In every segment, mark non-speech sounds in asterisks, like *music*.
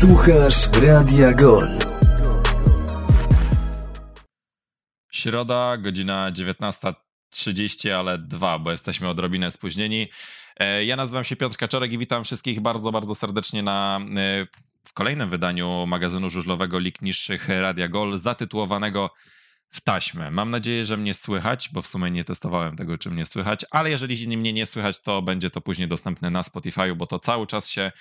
Słuchasz Radia Gol. Środa, godzina 19.30, ale dwa, bo jesteśmy odrobinę spóźnieni. E, ja nazywam się Piotr Kaczorek i witam wszystkich bardzo, bardzo serdecznie na e, w kolejnym wydaniu magazynu żużlowego Lig Niższych Radia Gol, zatytułowanego w taśmę. Mam nadzieję, że mnie słychać, bo w sumie nie testowałem tego, czy mnie słychać, ale jeżeli mnie nie słychać, to będzie to później dostępne na Spotify, bo to cały czas się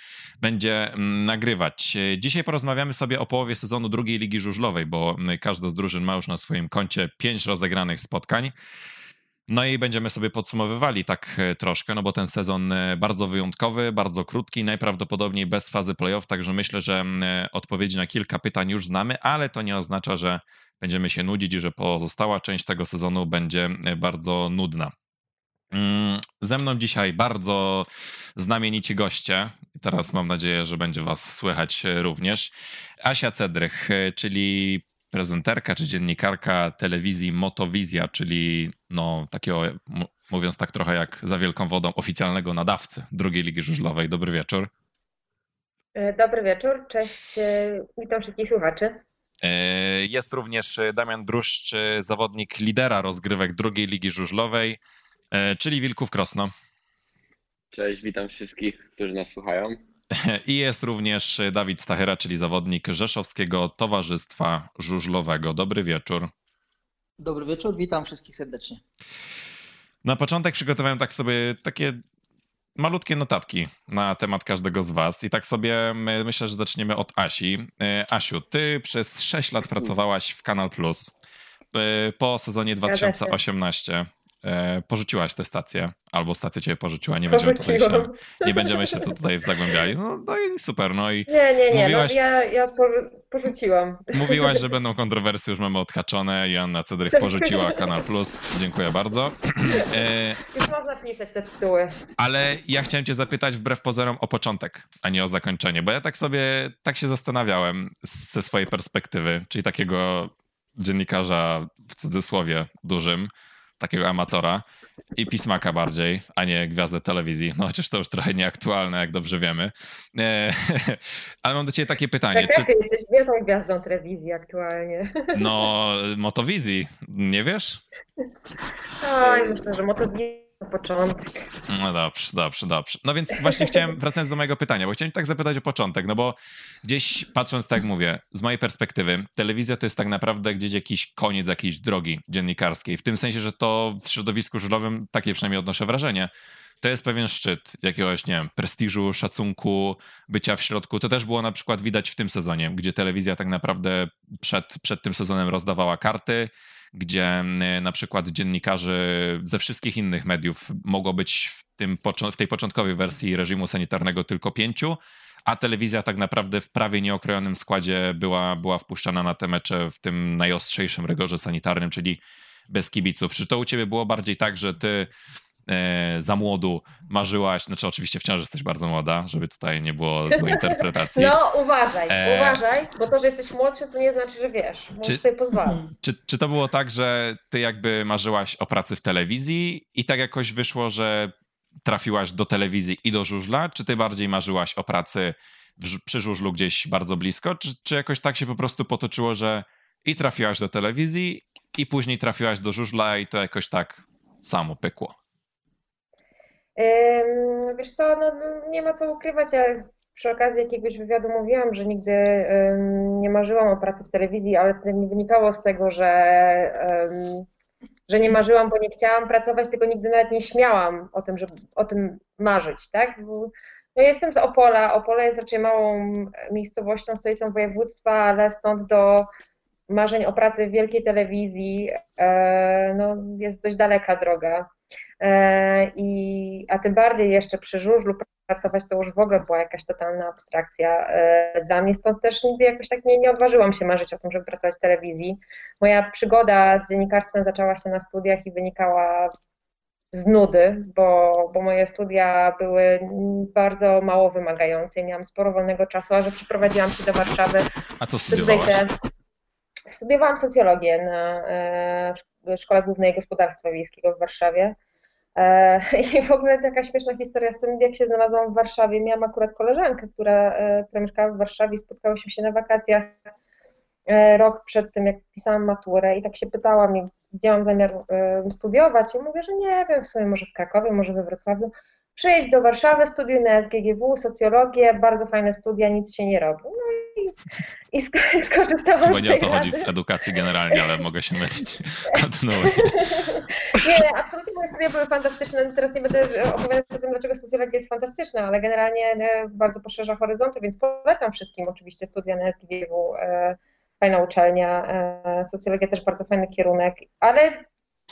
będzie mm, nagrywać. Dzisiaj porozmawiamy sobie o połowie sezonu drugiej ligi żużlowej, bo mm, każda z drużyn ma już na swoim koncie pięć rozegranych spotkań. No i będziemy sobie podsumowywali tak e, troszkę, no bo ten sezon e, bardzo wyjątkowy, bardzo krótki, najprawdopodobniej bez fazy playoff, także myślę, że mm, e, odpowiedzi na kilka pytań już znamy, ale to nie oznacza, że będziemy się nudzić i że pozostała część tego sezonu będzie bardzo nudna. Mm, ze mną dzisiaj bardzo znamienici goście. Teraz mam nadzieję, że będzie Was słychać również. Asia Cedrych, czyli prezenterka czy dziennikarka telewizji Motowizja, czyli no takiego, mówiąc tak trochę jak za wielką wodą, oficjalnego nadawcy drugiej ligi żużlowej. Dobry wieczór. E, dobry wieczór, cześć, e, witam wszystkich słuchaczy. E, jest również Damian Druszcz, zawodnik lidera rozgrywek drugiej ligi żużlowej, czyli Wilków Krosno. Cześć, witam wszystkich, którzy nas słuchają. *laughs* I jest również Dawid Stachyra, czyli zawodnik Rzeszowskiego Towarzystwa Żużlowego. Dobry wieczór. Dobry wieczór, witam wszystkich serdecznie. Na początek przygotowałem tak sobie takie malutkie notatki na temat każdego z Was. I tak sobie myślę, że zaczniemy od Asi. E, Asiu, ty przez 6 lat pracowałaś w Kanal Plus. E, po sezonie 2018 E, porzuciłaś tę stację, albo stacja cię porzuciła, nie będziemy, tutaj się, nie będziemy się tutaj zagłębiali. No, no i super, no i Nie, nie, nie, mówiłaś, no, ja, ja porzuciłam. Mówiłaś, że będą kontrowersje, już mamy odhaczone, Joanna Cedrych porzuciła Kanal Plus, dziękuję bardzo. E, już można pisać te tytuły. Ale ja chciałem cię zapytać wbrew pozorom o początek, a nie o zakończenie, bo ja tak sobie, tak się zastanawiałem ze swojej perspektywy, czyli takiego dziennikarza w cudzysłowie dużym, takiego amatora i pismaka bardziej, a nie gwiazdę telewizji. No chociaż to już trochę nieaktualne, jak dobrze wiemy. E, *laughs* ale mam do ciebie takie pytanie. Tak, czy... jesteś wielką gwiazdą telewizji aktualnie. No, motowizji, nie wiesz? Oj, myślę, że motowizji początek. No dobrze, dobrze, dobrze. No więc właśnie chciałem, *laughs* wracając do mojego pytania, bo chciałem tak zapytać o początek, no bo gdzieś patrząc, tak jak mówię, z mojej perspektywy, telewizja to jest tak naprawdę gdzieś jakiś koniec jakiejś drogi dziennikarskiej. W tym sensie, że to w środowisku żużlowym, takie przynajmniej odnoszę wrażenie, to jest pewien szczyt jakiegoś, nie wiem, prestiżu, szacunku, bycia w środku. To też było na przykład widać w tym sezonie, gdzie telewizja tak naprawdę przed, przed tym sezonem rozdawała karty, gdzie na przykład dziennikarzy ze wszystkich innych mediów mogło być w, tym, w tej początkowej wersji reżimu sanitarnego tylko pięciu, a telewizja tak naprawdę w prawie nieokrojonym składzie była, była wpuszczana na te mecze w tym najostrzejszym rygorze sanitarnym, czyli bez kibiców. Czy to u ciebie było bardziej tak, że ty za młodu marzyłaś, znaczy oczywiście wciąż jesteś bardzo młoda, żeby tutaj nie było złej *laughs* interpretacji. No uważaj, e... uważaj, bo to, że jesteś młodszy to nie znaczy, że wiesz, możesz czy, sobie pozwolić. Czy, czy to było tak, że ty jakby marzyłaś o pracy w telewizji i tak jakoś wyszło, że trafiłaś do telewizji i do żużla, czy ty bardziej marzyłaś o pracy w, przy żużlu gdzieś bardzo blisko, czy, czy jakoś tak się po prostu potoczyło, że i trafiłaś do telewizji i później trafiłaś do żużla i to jakoś tak samo pykło? Wiesz co, no, no, nie ma co ukrywać. Ja przy okazji jakiegoś wywiadu mówiłam, że nigdy nie marzyłam o pracy w telewizji, ale to nie wynikało z tego, że, że nie marzyłam, bo nie chciałam pracować, tylko nigdy nawet nie śmiałam o tym, żeby o tym marzyć, tak? No jestem z Opola. Opole jest raczej małą miejscowością, stolicą województwa, ale stąd do marzeń o pracy w wielkiej telewizji e, no, jest dość daleka droga. E, I, a tym bardziej jeszcze przy żużlu pracować to już w ogóle była jakaś totalna abstrakcja e, dla mnie, stąd też nigdy jakoś tak nie, nie odważyłam się marzyć o tym, żeby pracować w telewizji. Moja przygoda z dziennikarstwem zaczęła się na studiach i wynikała z nudy, bo, bo moje studia były bardzo mało wymagające i miałam sporo wolnego czasu, a że przeprowadziłam się do Warszawy. A co studiowałaś? Studiowałam socjologię na e, Szkole Głównej Gospodarstwa Wiejskiego w Warszawie. E, *laughs* I w ogóle taka śmieszna historia z tym, jak się znalazłam w Warszawie. Miałam akurat koleżankę, która, e, która mieszkała w Warszawie i spotkałyśmy się na wakacjach e, rok przed tym, jak pisałam maturę i tak się pytałam, gdzie mam zamiar studiować i mówię, że nie wiem, w sumie może w Krakowie, może we Wrocławiu. Przyjedź do Warszawy, studiuj na SGGW, socjologię, bardzo fajne studia, nic się nie robi. No i, i *laughs* skorzystałam Chyba nie o to chodzi w edukacji generalnie, ale mogę się mylić. *laughs* Kontynuuj. Nie, absolutnie moje studia były fantastyczne. No teraz nie będę opowiadać o tym, dlaczego socjologia jest fantastyczna, ale generalnie e, bardzo poszerza horyzonty, więc polecam wszystkim oczywiście studia na SGGW. E, fajna uczelnia, e, socjologia też bardzo fajny kierunek, ale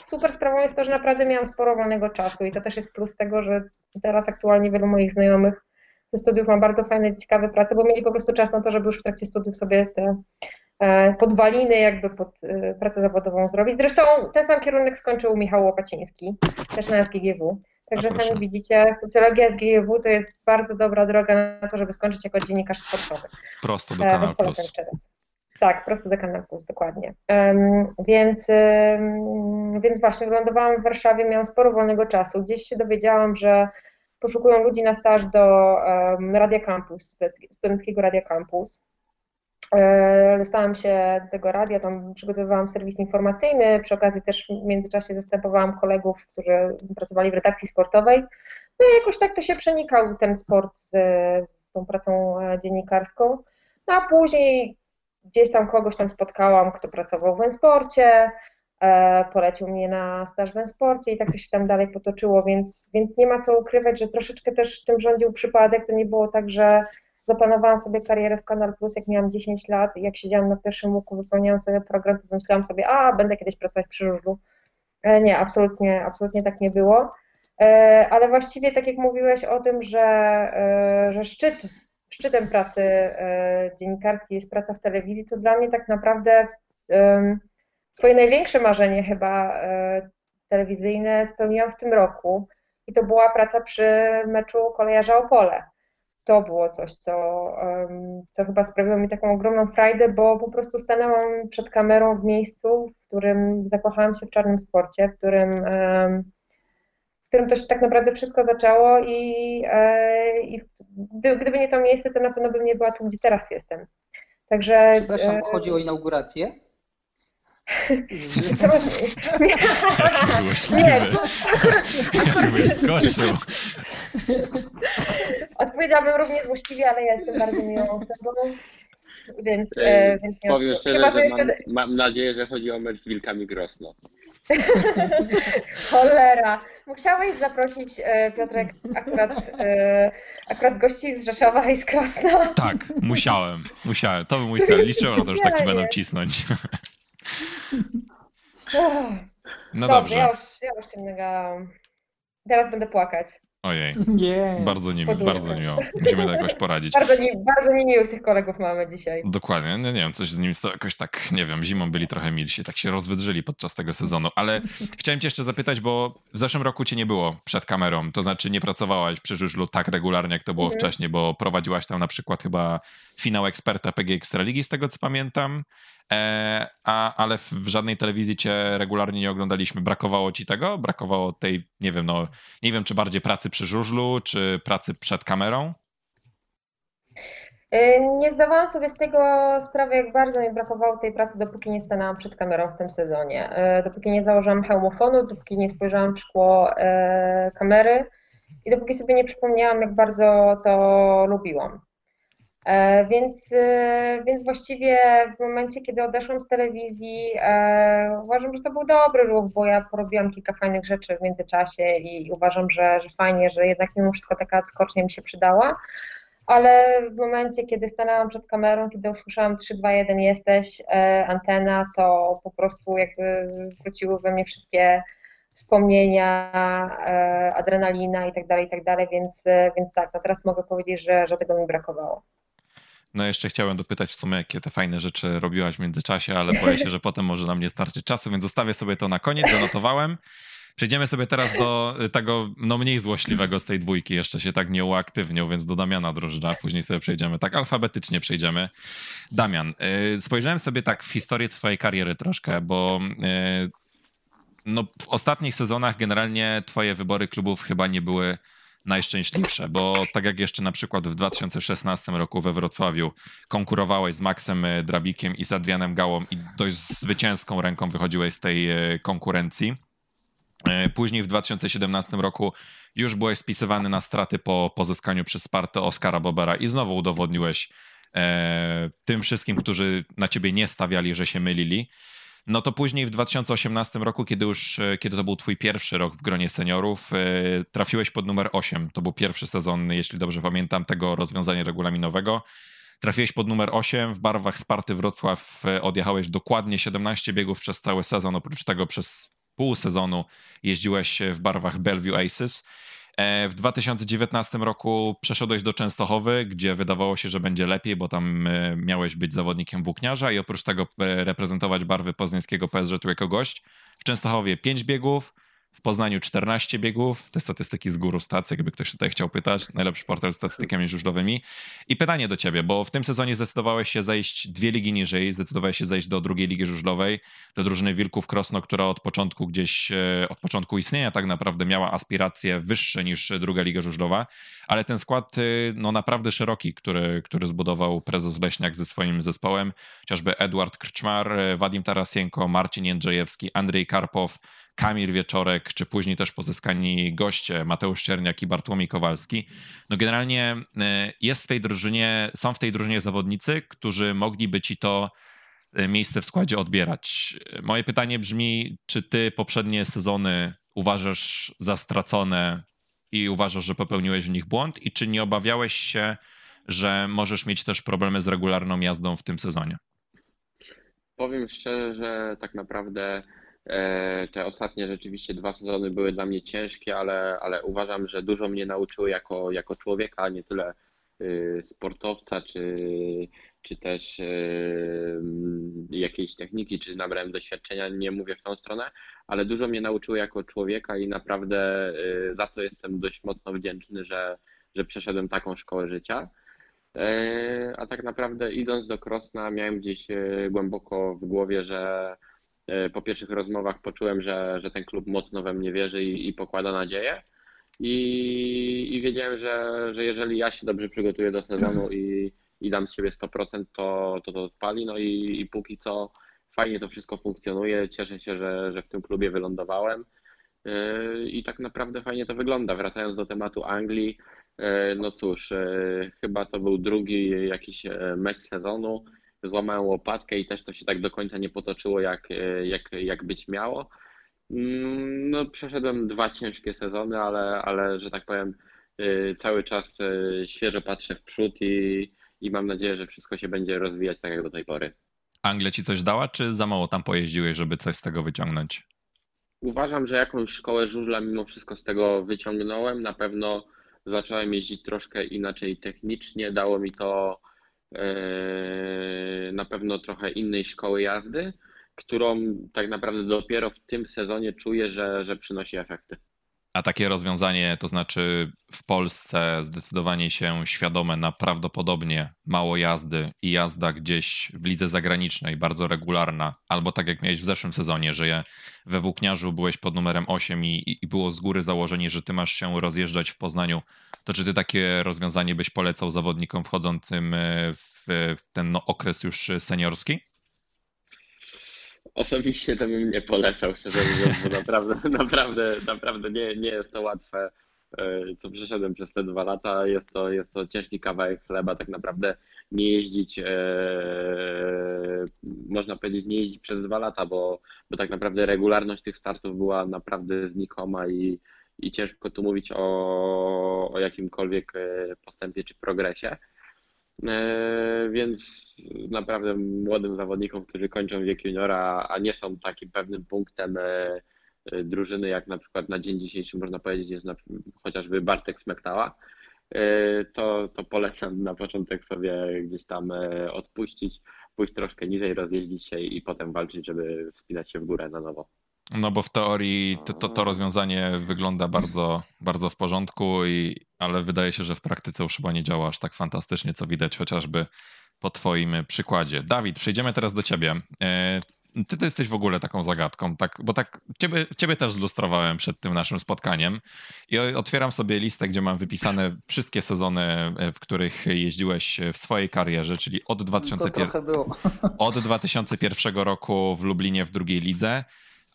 super sprawą jest to, że naprawdę miałam sporo wolnego czasu i to też jest plus tego, że teraz aktualnie wielu moich znajomych ze studiów ma bardzo fajne, ciekawe prace, bo mieli po prostu czas na to, żeby już w trakcie studiów sobie te e, podwaliny jakby pod e, pracę zawodową zrobić. Zresztą ten sam kierunek skończył Michał Łopaciński, też na SGGW. Także sami widzicie, socjologia SGGW to jest bardzo dobra droga na to, żeby skończyć jako dziennikarz sportowy. Prosto do e, Kanal Plus. Tak, prosto do Kanal Plus, dokładnie. Więc, więc właśnie wylądowałam w Warszawie, miałam sporo wolnego czasu. Gdzieś się dowiedziałam, że poszukują ludzi na staż do Radia Campus, studenckiego Radia Campus. E, dostałam się do tego radia, tam przygotowywałam serwis informacyjny, przy okazji też w międzyczasie zastępowałam kolegów, którzy pracowali w redakcji sportowej. No i jakoś tak to się przenikał ten sport z, z tą pracą e, dziennikarską. No a później gdzieś tam kogoś tam spotkałam, kto pracował w Ensporcie, e, polecił mnie na staż w Ensporcie i tak to się tam dalej potoczyło, więc, więc nie ma co ukrywać, że troszeczkę też tym rządził przypadek, to nie było tak, że zaplanowałam sobie karierę w Kanal Plus, jak miałam 10 lat i jak siedziałam na pierwszym łuku, wypełniałam sobie program, to myślałam sobie, a będę kiedyś pracować przy żużlu. E, nie, absolutnie, absolutnie tak nie było. E, ale właściwie tak jak mówiłeś o tym, że, że szczyt szczytem pracy e, dziennikarskiej jest praca w telewizji, to dla mnie tak naprawdę Twoje największe marzenie chyba e, telewizyjne spełniłam w tym roku i to była praca przy meczu Kolejarza Opole. To było coś, co, co chyba sprawiło mi taką ogromną frajdę, bo po prostu stanęłam przed kamerą w miejscu, w którym zakochałam się w czarnym sporcie, w którym w którym to się tak naprawdę wszystko zaczęło i, e, i gdyby nie to miejsce, to na pewno bym nie była tu, gdzie teraz jestem. Także. Przepraszam, e, chodzi o inaugurację? *laughs* Nie, Jakby skoczył. Odpowiedziałabym również złośliwie, ale ja jestem bardzo miłą osobą. Więc, e, więc Powiem szczerze, że mam, mam, nadzieję, że chodzi o mecz z Wilkami Grosno. *laughs* Cholera. Musiałeś zaprosić e, Piotrek akurat, e, akurat gości z Rzeszowa i z Krosna. Tak, musiałem. Musiałem. To był mój cel. Liczyłem na to, że tak ci będą cisnąć. *laughs* No dobrze. Ja już, ja już się nagadałam. Teraz będę płakać. Ojej. Nie. Bardzo nie, bardzo miło. Musimy to jakoś poradzić. Bardzo, nie, bardzo niemiłych tych kolegów mamy dzisiaj. Dokładnie. No, nie wiem, coś z nimi to jakoś tak, nie wiem, zimą byli trochę milsi, tak się rozwydrzyli podczas tego sezonu. Ale chciałem cię jeszcze zapytać, bo w zeszłym roku cię nie było przed kamerą, to znaczy nie pracowałaś przy żużlu tak regularnie, jak to było mhm. wcześniej, bo prowadziłaś tam na przykład chyba finał eksperta PG Ekstraligi, z tego co pamiętam. E, a, ale w, w, żadnej telewizji cię regularnie nie oglądaliśmy. Brakowało ci tego? Brakowało tej, nie wiem, no, nie wiem, czy bardziej pracy przy żużlu, czy pracy przed kamerą? E, nie zdawałam sobie z tego sprawy, jak bardzo mi brakowało tej pracy, dopóki nie stanęłam przed kamerą w tym sezonie. E, dopóki nie założyłam hełmofonu, dopóki nie spojrzałam w szkło kamery i dopóki sobie nie przypomniałam, jak bardzo to lubiłam. E, więc, e, więc właściwie w momencie, kiedy odeszłam z telewizji, e, uważam, że to był dobry ruch, bo ja porobiłam kilka fajnych rzeczy w międzyczasie i uważam, że, że fajnie, że jednak mimo wszystko taka odskocznia mi się przydała. Ale w momencie, kiedy stanęłam przed kamerą, kiedy usłyszałam 3, 2, 1 jesteś, antena, to po prostu jakby wróciły we mnie wszystkie wspomnienia, adrenalina i tak dalej, i tak dalej, więc, więc tak, no teraz mogę powiedzieć, że, że tego mi brakowało. No jeszcze chciałem dopytać w sumie, jakie te fajne rzeczy robiłaś w międzyczasie, ale boję się, że potem może nam nie starczyć czasu, więc zostawię sobie to na koniec, zanotowałem. Przejdziemy sobie teraz do tego no mniej złośliwego z tej dwójki, jeszcze się tak nie uaktywnił, więc do Damiana Drożdża, później sobie przejdziemy, tak alfabetycznie przejdziemy. Damian, y, spojrzałem sobie tak w historię twojej kariery troszkę, bo y, no, w ostatnich sezonach generalnie twoje wybory klubów chyba nie były najszczęśliwsze, bo tak jak jeszcze na przykład w 2016 roku we Wrocławiu konkurowałeś z Maxem Drabikiem i z Adrianem Gałą i dość zwycięską ręką wychodziłeś z tej e, konkurencji. E, później w 2017 roku już byłeś spisywany na straty po pozyskaniu przez Spartę Oskara Bobera i znowu udowodniłeś e, tym wszystkim, którzy na ciebie nie stawiali, że się mylili. No to później w 2018 roku, kiedy już, e, kiedy to był twój pierwszy rok w gronie seniorów, e, trafiłeś pod numer 8. To był pierwszy sezon, jeśli dobrze pamiętam, tego rozwiązania regulaminowego. Trafiłeś pod numer 8 w barwach Sparty Wrocław, e, odjechałeś dokładnie 17 biegów przez cały sezon, oprócz tego przez pół sezonu jeździłeś w barwach Bellevue Aces. E, w 2019 roku przeszedłeś do Częstochowy, gdzie wydawało się, że będzie lepiej, bo tam e, miałeś być zawodnikiem włókniarza i oprócz tego e, reprezentować barwy poznańskiego PSG tu jako gość. W Częstochowie 5 biegów, w Poznaniu 14 biegów, te statystyki z góry stacji, jakby ktoś tutaj chciał pytać, najlepszy portal z statystykami żużlowymi. I pytanie do ciebie, bo w tym sezonie zdecydowałeś się zejść dwie ligi niżej, zdecydowałeś się zejść do drugiej ligi żużlowej, do drużyny Wilków Krosno, która od początku gdzieś, e, od początku istnienia tak naprawdę miała aspiracje wyższe niż druga liga żużlowa, ale ten skład e, no naprawdę szeroki, który, który zbudował prezes Leśniak ze swoim zespołem, chociażby Edward Krczmar, e, Wadim Tarasienko, Marcin Jędrzejewski, Andrzej Karpow, Kamil Wieczorek, czy później też pozyskani goście Mateusz Czerniak i Bartłomiej Kowalski. No generalnie e, jest w tej drużynie, są w tej drużynie zawodnicy, którzy mogliby ci to e, miejsce w składzie odbierać. Moje pytanie brzmi, czy ty poprzednie sezony uważasz za stracone i uważasz, że popełniłeś w nich błąd i czy nie obawiałeś się, że możesz mieć też problemy z regularną jazdą w tym sezonie? Powiem szczerze, że tak naprawdę te ostatnie rzeczywiście dwa sezony były dla mnie ciężkie, ale, ale uważam, że dużo mnie nauczyły jako, jako człowieka, a nie tyle y, sportowca, czy, czy też y, jakiejś techniki, czy nabrałem doświadczenia, nie mówię w tą stronę, ale dużo mnie nauczyły jako człowieka i naprawdę y, za to jestem dość mocno wdzięczny, że, że przeszedłem taką szkołę życia. E, a tak naprawdę idąc do Krosna miałem gdzieś głęboko w głowie, że E, po pierwszych rozmowach poczułem, że, że ten klub mocno we mnie wierzy i, i pokłada nadzieję. I, I wiedziałem, że, że jeżeli ja się dobrze przygotuję do sezonu i, i dam z siebie 100%, to to, to odpali. No i, i póki co fajnie to wszystko funkcjonuje. Cieszę się, że, że w tym klubie wylądowałem. E, I tak naprawdę fajnie to wygląda. Wracając do tematu Anglii, e, no cóż, chyba to był drugi jakiś mecz sezonu złamałem łopatkę i też to się tak do końca nie potoczyło, jak, e, jak, jak być miało. Mm, no, przeszedłem dwa ciężkie sezony, ale, ale że tak powiem, e, cały czas e, świeżo patrzę w przód i, i mam nadzieję, że wszystko się będzie rozwijać tak jak do tej pory. Anglia ci coś dała, czy za mało tam pojeździłeś, żeby coś z tego wyciągnąć? Uważam, że jakąś szkołę żużla mimo wszystko z tego wyciągnąłem. Na pewno zacząłem jeździć troszkę inaczej technicznie, dało mi to na pewno trochę innej szkoły jazdy, którą tak naprawdę dopiero w tym sezonie czuję, że, że przynosi efekty. A takie rozwiązanie, to znaczy w Polsce zdecydowanie się świadome na prawdopodobnie mało jazdy i jazda gdzieś w lidze zagranicznej, bardzo regularna, albo tak jak miałeś w zeszłym sezonie, że we Włókniarzu byłeś pod numerem 8 i, i było z góry założenie, że ty masz się rozjeżdżać w Poznaniu, to czy ty takie rozwiązanie byś polecał zawodnikom wchodzącym w, w ten no, okres już seniorski? Osobiście to bym nie polecał, szczerze mówiąc, bo naprawdę, *laughs* naprawdę, naprawdę nie, nie jest to łatwe, e, co przeszedłem przez te dwa lata. Jest to, jest to ciężki kawałek chleba, tak naprawdę nie jeździć, e, można powiedzieć, nie jeździć przez dwa lata, bo, bo tak naprawdę regularność tych startów była naprawdę znikoma i, i ciężko tu mówić o, o jakimkolwiek e, postępie czy progresie. E, więc naprawdę młodym zawodnikom, którzy kończą wiek juniora, a nie są takim pewnym punktem e, e, drużyny, jak na przykład na dzień dzisiejszy można powiedzieć jest na, chociażby Bartek Smektała, to, to polecam na początek sobie gdzieś tam odpuścić, pójść troszkę niżej, rozjeździć się i potem walczyć, żeby wspinać się w górę na nowo. No bo w teorii to, to, to, rozwiązanie wygląda bardzo, bardzo w porządku, i, ale wydaje się, że w praktyce już chyba nie działa aż tak fantastycznie, co widać chociażby po Twoim przykładzie. Dawid, przejdziemy teraz do Ciebie. E, ty, ty jesteś w ogóle taką zagadką, tak, bo tak ciebie, ciebie też zlustrowałem przed tym naszym spotkaniem i otwieram sobie listę, gdzie mam wypisane wszystkie sezony, e, w których jeździłeś w swojej karierze, czyli od, 2001, od 2001 roku w Lublinie w drugiej lidze,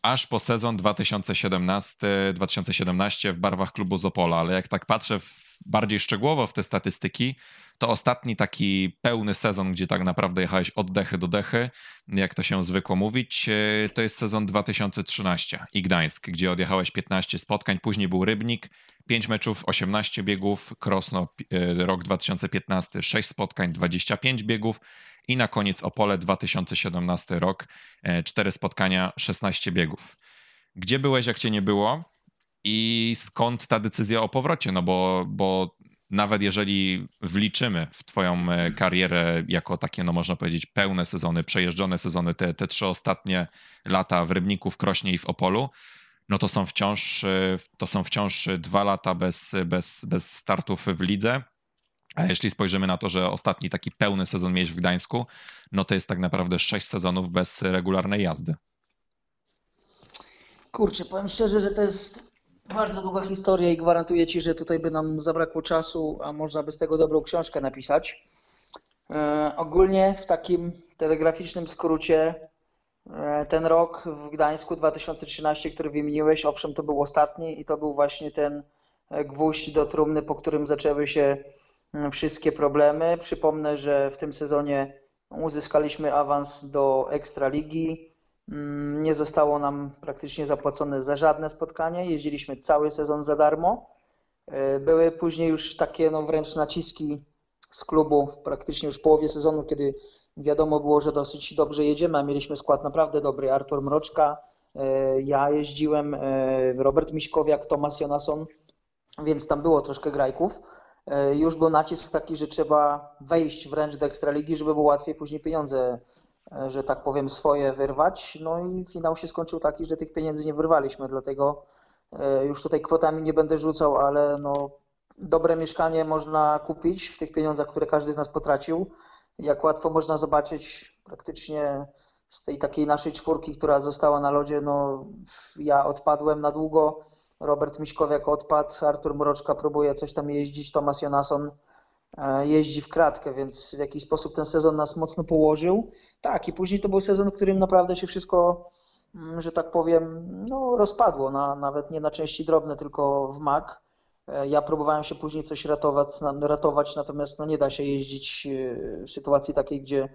aż po sezon 2017, 2017 w barwach klubu Zopola, ale jak tak patrzę w, bardziej szczegółowo w te statystyki, to ostatni taki pełny sezon, gdzie tak naprawdę jechałeś od dechy do dechy, jak to się zwykło mówić, e, to jest sezon 2013 i Gdańsk, gdzie odjechałeś 15 spotkań, później był Rybnik, 5 meczów, 18 biegów, Krosno e, rok 2015, 6 spotkań, 25 biegów i na koniec Opole 2017 rok, 4 e, spotkania, 16 biegów. Gdzie byłeś, jak cię nie było? I skąd ta decyzja o powrocie? No bo, bo nawet jeżeli wliczymy w twoją e, karierę jako takie, no można powiedzieć, pełne sezony, przejeżdżone sezony, te, te trzy ostatnie lata w Rybniku, w Krośnie i w Opolu, no to są wciąż, e, to są wciąż dwa lata bez, bez, bez startów w lidze. A jeśli spojrzymy na to, że ostatni taki pełny sezon miałeś w Gdańsku, no to jest tak naprawdę sześć sezonów bez regularnej jazdy. Kurczę, powiem szczerze, że to jest bardzo długa historia i gwarantuję Ci, że tutaj by nam zabrakło czasu, a można by z tego dobrą książkę napisać. E, ogólnie w takim telegraficznym skrócie e, ten rok w Gdańsku 2013, który wymieniłeś, owszem, to był ostatni i to był właśnie ten e, gwóźdź do trumny, po którym zaczęły się wszystkie problemy. Przypomnę, że w tym sezonie uzyskaliśmy awans do Ekstraligi. Mm, nie zostało nam praktycznie zapłacone za żadne spotkanie. Jeździliśmy cały sezon za darmo. E, były później już takie no, wręcz naciski z klubu w praktycznie już połowie sezonu, kiedy wiadomo było, że dosyć dobrze jedziemy, a mieliśmy skład naprawdę dobry. Artur Mroczka, e, ja jeździłem, e, Robert Miśkowiak, Tomasz Jonason, więc tam było troszkę grajków. Już był nacisk taki, że trzeba wejść wręcz do Ekstraligi, żeby było łatwiej później pieniądze E, że tak powiem, swoje wyrwać. No i finał się skończył taki, że tych pieniędzy nie wyrwaliśmy, dlatego e, już tutaj kwotami nie będę rzucał, ale no, dobre mieszkanie można kupić w tych pieniądzach, które każdy z nas potracił. Jak łatwo można zobaczyć praktycznie z tej takiej naszej czwórki, która została na lodzie, no ja odpadłem na długo, Robert Miśkowiak odpadł, Artur Mroczka próbuje coś tam jeździć, Tomasz Jonason E, jeździ w kratkę, więc w jakiś sposób ten sezon nas mocno położył. Tak, i później to był sezon, w którym naprawdę się wszystko, mm, że tak powiem, no, rozpadło, na, nawet nie na części drobne, tylko w mak. E, ja próbowałem się później coś ratować, ratować natomiast no, nie da się jeździć e, w sytuacji takiej, gdzie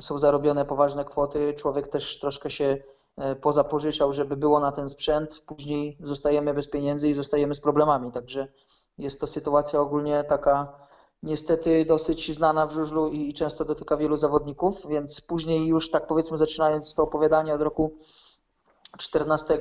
są zarobione poważne kwoty. Człowiek też troszkę się pozapożyczał, żeby było na ten sprzęt. Później zostajemy bez pieniędzy i zostajemy z problemami. Także jest to sytuacja ogólnie taka niestety dosyć znana w żużlu i, i często dotyka wielu zawodników, więc później już tak powiedzmy zaczynając to opowiadanie od roku 14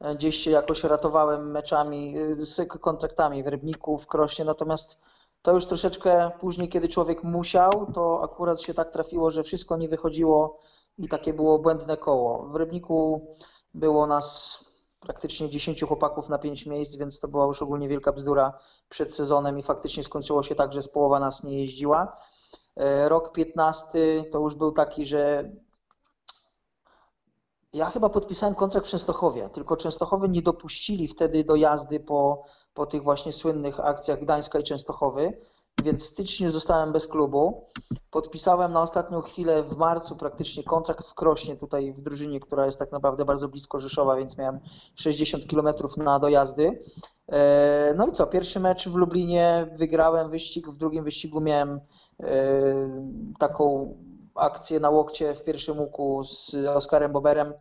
e, gdzieś się jakoś ratowałem meczami e, z kontraktami w Rybniku, w Krośnie, natomiast to już troszeczkę później, kiedy człowiek musiał, to akurat się tak trafiło, że wszystko nie wychodziło i takie było błędne koło. W Rybniku było nas praktycznie 10 chłopaków na 5 miejsc, więc to była już ogólnie wielka bzdura przed sezonem i faktycznie skończyło się tak, że z połowa nas nie jeździła. E, rok 15 to już był taki, że ja chyba podpisałem kontrakt w Częstochowie, tylko Częstochowy nie dopuścili wtedy do jazdy po, po tych właśnie słynnych akcjach Gdańska i Częstochowy więc w styczniu zostałem bez klubu. Podpisałem na ostatnią chwilę w marcu praktycznie kontrakt w Krośnie, tutaj w drużynie, która jest tak naprawdę bardzo blisko Rzeszowa, więc miałem 60 km na dojazdy. E, no i co, pierwszy mecz w Lublinie wygrałem wyścig, w drugim wyścigu miałem e, taką akcję na łokcie w pierwszym łuku z Oskarem Boberem.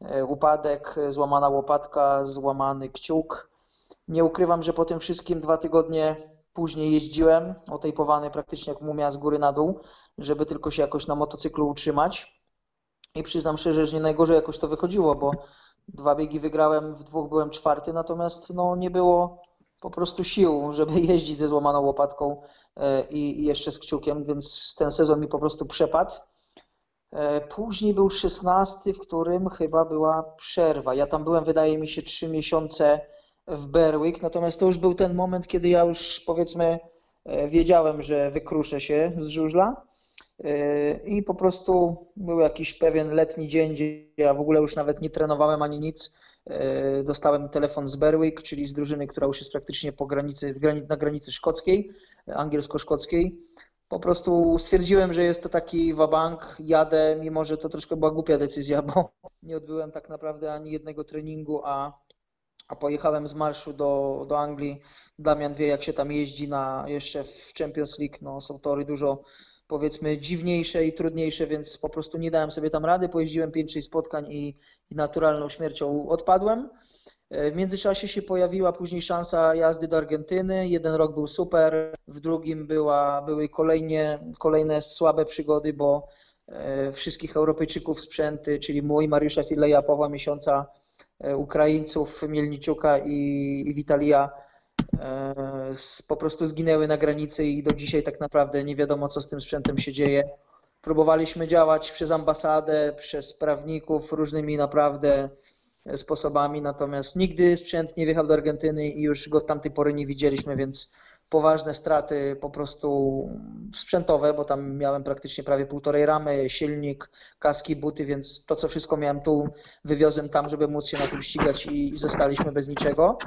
E, upadek, złamana łopatka, złamany kciuk. Nie ukrywam, że po tym wszystkim dwa tygodnie Później jeździłem otejpowany praktycznie jak mumia z góry na dół, żeby tylko się jakoś na motocyklu utrzymać. I przyznam szczerze, że nie najgorzej jakoś to wychodziło, bo dwa biegi wygrałem, w dwóch byłem czwarty, natomiast no, nie było po prostu sił, żeby *laughs* jeździć ze złamaną łopatką e, i, jeszcze z kciukiem, więc ten sezon mi po prostu przepadł. E, później był szesnasty, w którym chyba była przerwa. Ja tam byłem, wydaje mi się, trzy miesiące w Berwick, natomiast to już był ten moment, kiedy ja już powiedzmy e, wiedziałem, że wykruszę się z żużla. I po prostu był jakiś pewien letni dzień, gdzie ja w ogóle już nawet nie trenowałem ani nic. Dostałem telefon z Berwick, czyli z drużyny, która już jest praktycznie po granicy, na granicy szkockiej, angielsko-szkockiej po prostu stwierdziłem, że jest to taki wabank, jadę, mimo że to troszkę była głupia decyzja, bo nie odbyłem tak naprawdę ani jednego treningu, a, a pojechałem z marszu do, do Anglii. Damian wie, jak się tam jeździ na jeszcze w Champions League. No, są tory dużo powiedzmy dziwniejsze i trudniejsze, więc po prostu nie dałem sobie tam rady. Pojeździłem 5-6 spotkań i, i naturalną śmiercią odpadłem. E, w międzyczasie się pojawiła później szansa jazdy do Argentyny. Jeden rok był super, w drugim była, były kolejnie, kolejne słabe przygody, bo e, wszystkich Europejczyków sprzęty, czyli mój, Mariusza Fileja, Pawła Miesiąca, Ukraińców, Mielniczuka i, i Witalia po prostu zginęły na granicy i do dzisiaj tak naprawdę nie wiadomo, co z tym sprzętem się dzieje. Próbowaliśmy działać przez ambasadę, przez prawników, różnymi naprawdę sposobami, natomiast nigdy sprzęt nie wjechał do Argentyny i już go tamtej pory nie widzieliśmy, więc poważne straty po prostu sprzętowe, bo tam miałem praktycznie prawie półtorej ramy, silnik, kaski, buty, więc to co wszystko miałem tu, wywiozłem tam, żeby móc się na tym ścigać i, zostaliśmy bez niczego.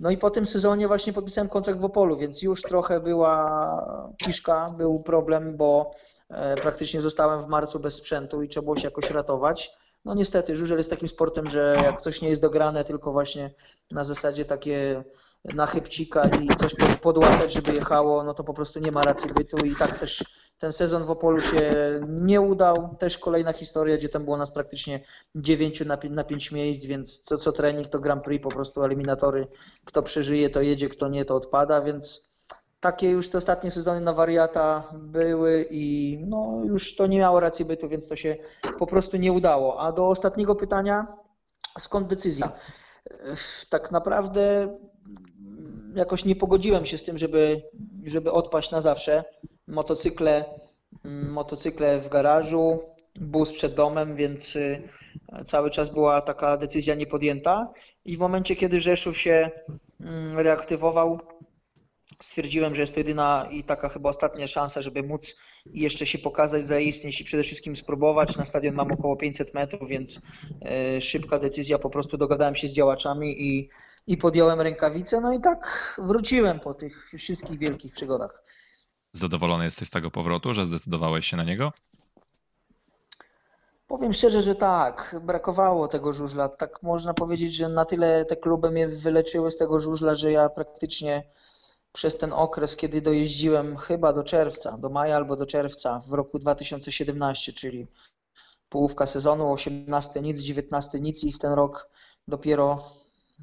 No i po tym sezonie właśnie podpisałem kontrakt w Opolu, więc już trochę była kiszka, był problem, bo e, praktycznie zostałem w marcu bez sprzętu i trzeba było się jakoś ratować. No niestety, żużel jest takim sportem, że jak coś nie jest dograne, tylko właśnie na zasadzie takie na chybcika i coś podłatać, żeby jechało, no to po prostu nie ma racji bytu i tak też ten sezon w Opolu się nie udał. Też kolejna historia, gdzie tam było nas praktycznie 9 na 5, na 5 miejsc, więc co, co trening to Grand Prix, po prostu eliminatory. Kto przeżyje, to jedzie, kto nie, to odpada, więc takie już te ostatnie sezony na wariata były i no już to nie miało racji bytu, więc to się po prostu nie udało. A do ostatniego pytania, skąd decyzja? Tak naprawdę jakoś nie pogodziłem się z tym, żeby, żeby odpaść na zawsze. Motocykle, motocykle w garażu, bus przed domem, więc y, cały czas była taka decyzja niepodjęta. I w momencie, kiedy Rzeszów się mm, reaktywował, stwierdziłem, że jest to jedyna i taka chyba ostatnia szansa, żeby móc jeszcze się pokazać, zaistnieć i przede wszystkim spróbować. Na stadion mam około 500 metrów, więc e, szybka decyzja, po prostu dogadałem się z działaczami i, i podjąłem rękawice. No i tak wróciłem po tych wszystkich wielkich przygodach. Zadowolony jesteś z tego powrotu, że zdecydowałeś się na niego? Powiem szczerze, że tak. Brakowało tego żużla. Tak można powiedzieć, że na tyle te kluby mnie wyleczyły z tego żużla, że ja praktycznie przez ten okres, kiedy dojeździłem chyba do czerwca, do maja albo do czerwca w roku 2017, czyli połówka sezonu, 18 nic, 19 nic i w ten rok dopiero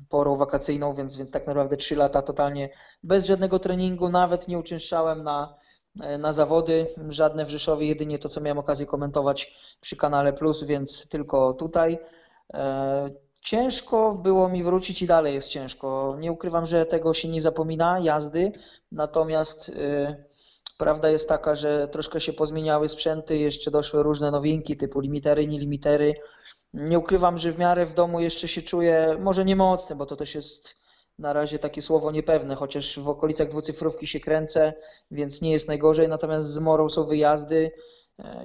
porą wakacyjną, więc, więc tak naprawdę 3 lata totalnie bez żadnego treningu, nawet nie uczęszczałem na, na zawody, żadne w Rzeszowie, jedynie to, co miałem okazję komentować przy kanale Plus, więc tylko tutaj. Ciężko było mi wrócić i dalej jest ciężko. Nie ukrywam, że tego się nie zapomina, jazdy, natomiast yy, prawda jest taka, że troszkę się pozmieniały sprzęty, jeszcze doszły różne nowinki typu limitery, nie limitery. Nie ukrywam, że w miarę w domu jeszcze się czuję, może nie mocny, bo to też jest na razie takie słowo niepewne, chociaż w okolicach dwucyfrówki się kręcę, więc nie jest najgorzej, natomiast z Morą są wyjazdy,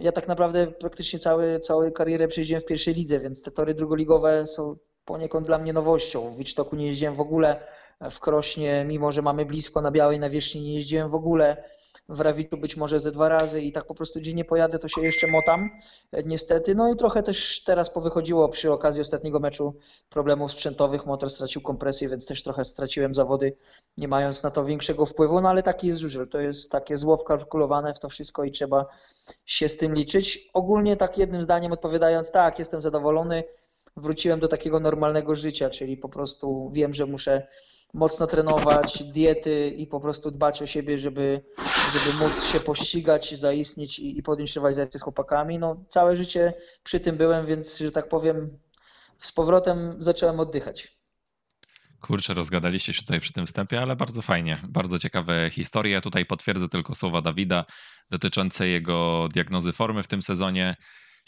ja tak naprawdę praktycznie cały, całą karierę przejeździłem w pierwszej lidze, więc te tory drugoligowe są poniekąd dla mnie nowością. W Wicztoku nie jeździłem w ogóle, w Krośnie, mimo że mamy blisko na Białej Nawierzchni, nie jeździłem w ogóle. W Rawitu być może ze dwa razy i tak po prostu gdzie nie pojadę, to się jeszcze motam, e, niestety. No i trochę też teraz powychodziło przy okazji ostatniego meczu problemów sprzętowych. Motor stracił kompresję, więc też trochę straciłem zawody, nie mając na to większego wpływu, no ale taki jest żużel. To jest takie zło wkalkulowane w to wszystko i trzeba się z tym liczyć. Ogólnie tak jednym zdaniem odpowiadając, tak, jestem zadowolony, wróciłem do takiego normalnego życia, czyli po prostu wiem, że muszę mocno trenować, diety i po prostu dbać o siebie, żeby, żeby móc się pościgać, zaistnieć i, i podjąć rywalizację z chłopakami. No, całe życie przy tym byłem, więc, że tak powiem, z powrotem zacząłem oddychać. Kurczę, rozgadaliście się tutaj przy tym wstępie, ale bardzo fajnie. Bardzo ciekawe historie. Tutaj potwierdzę tylko słowa Dawida dotyczące jego diagnozy formy w tym sezonie.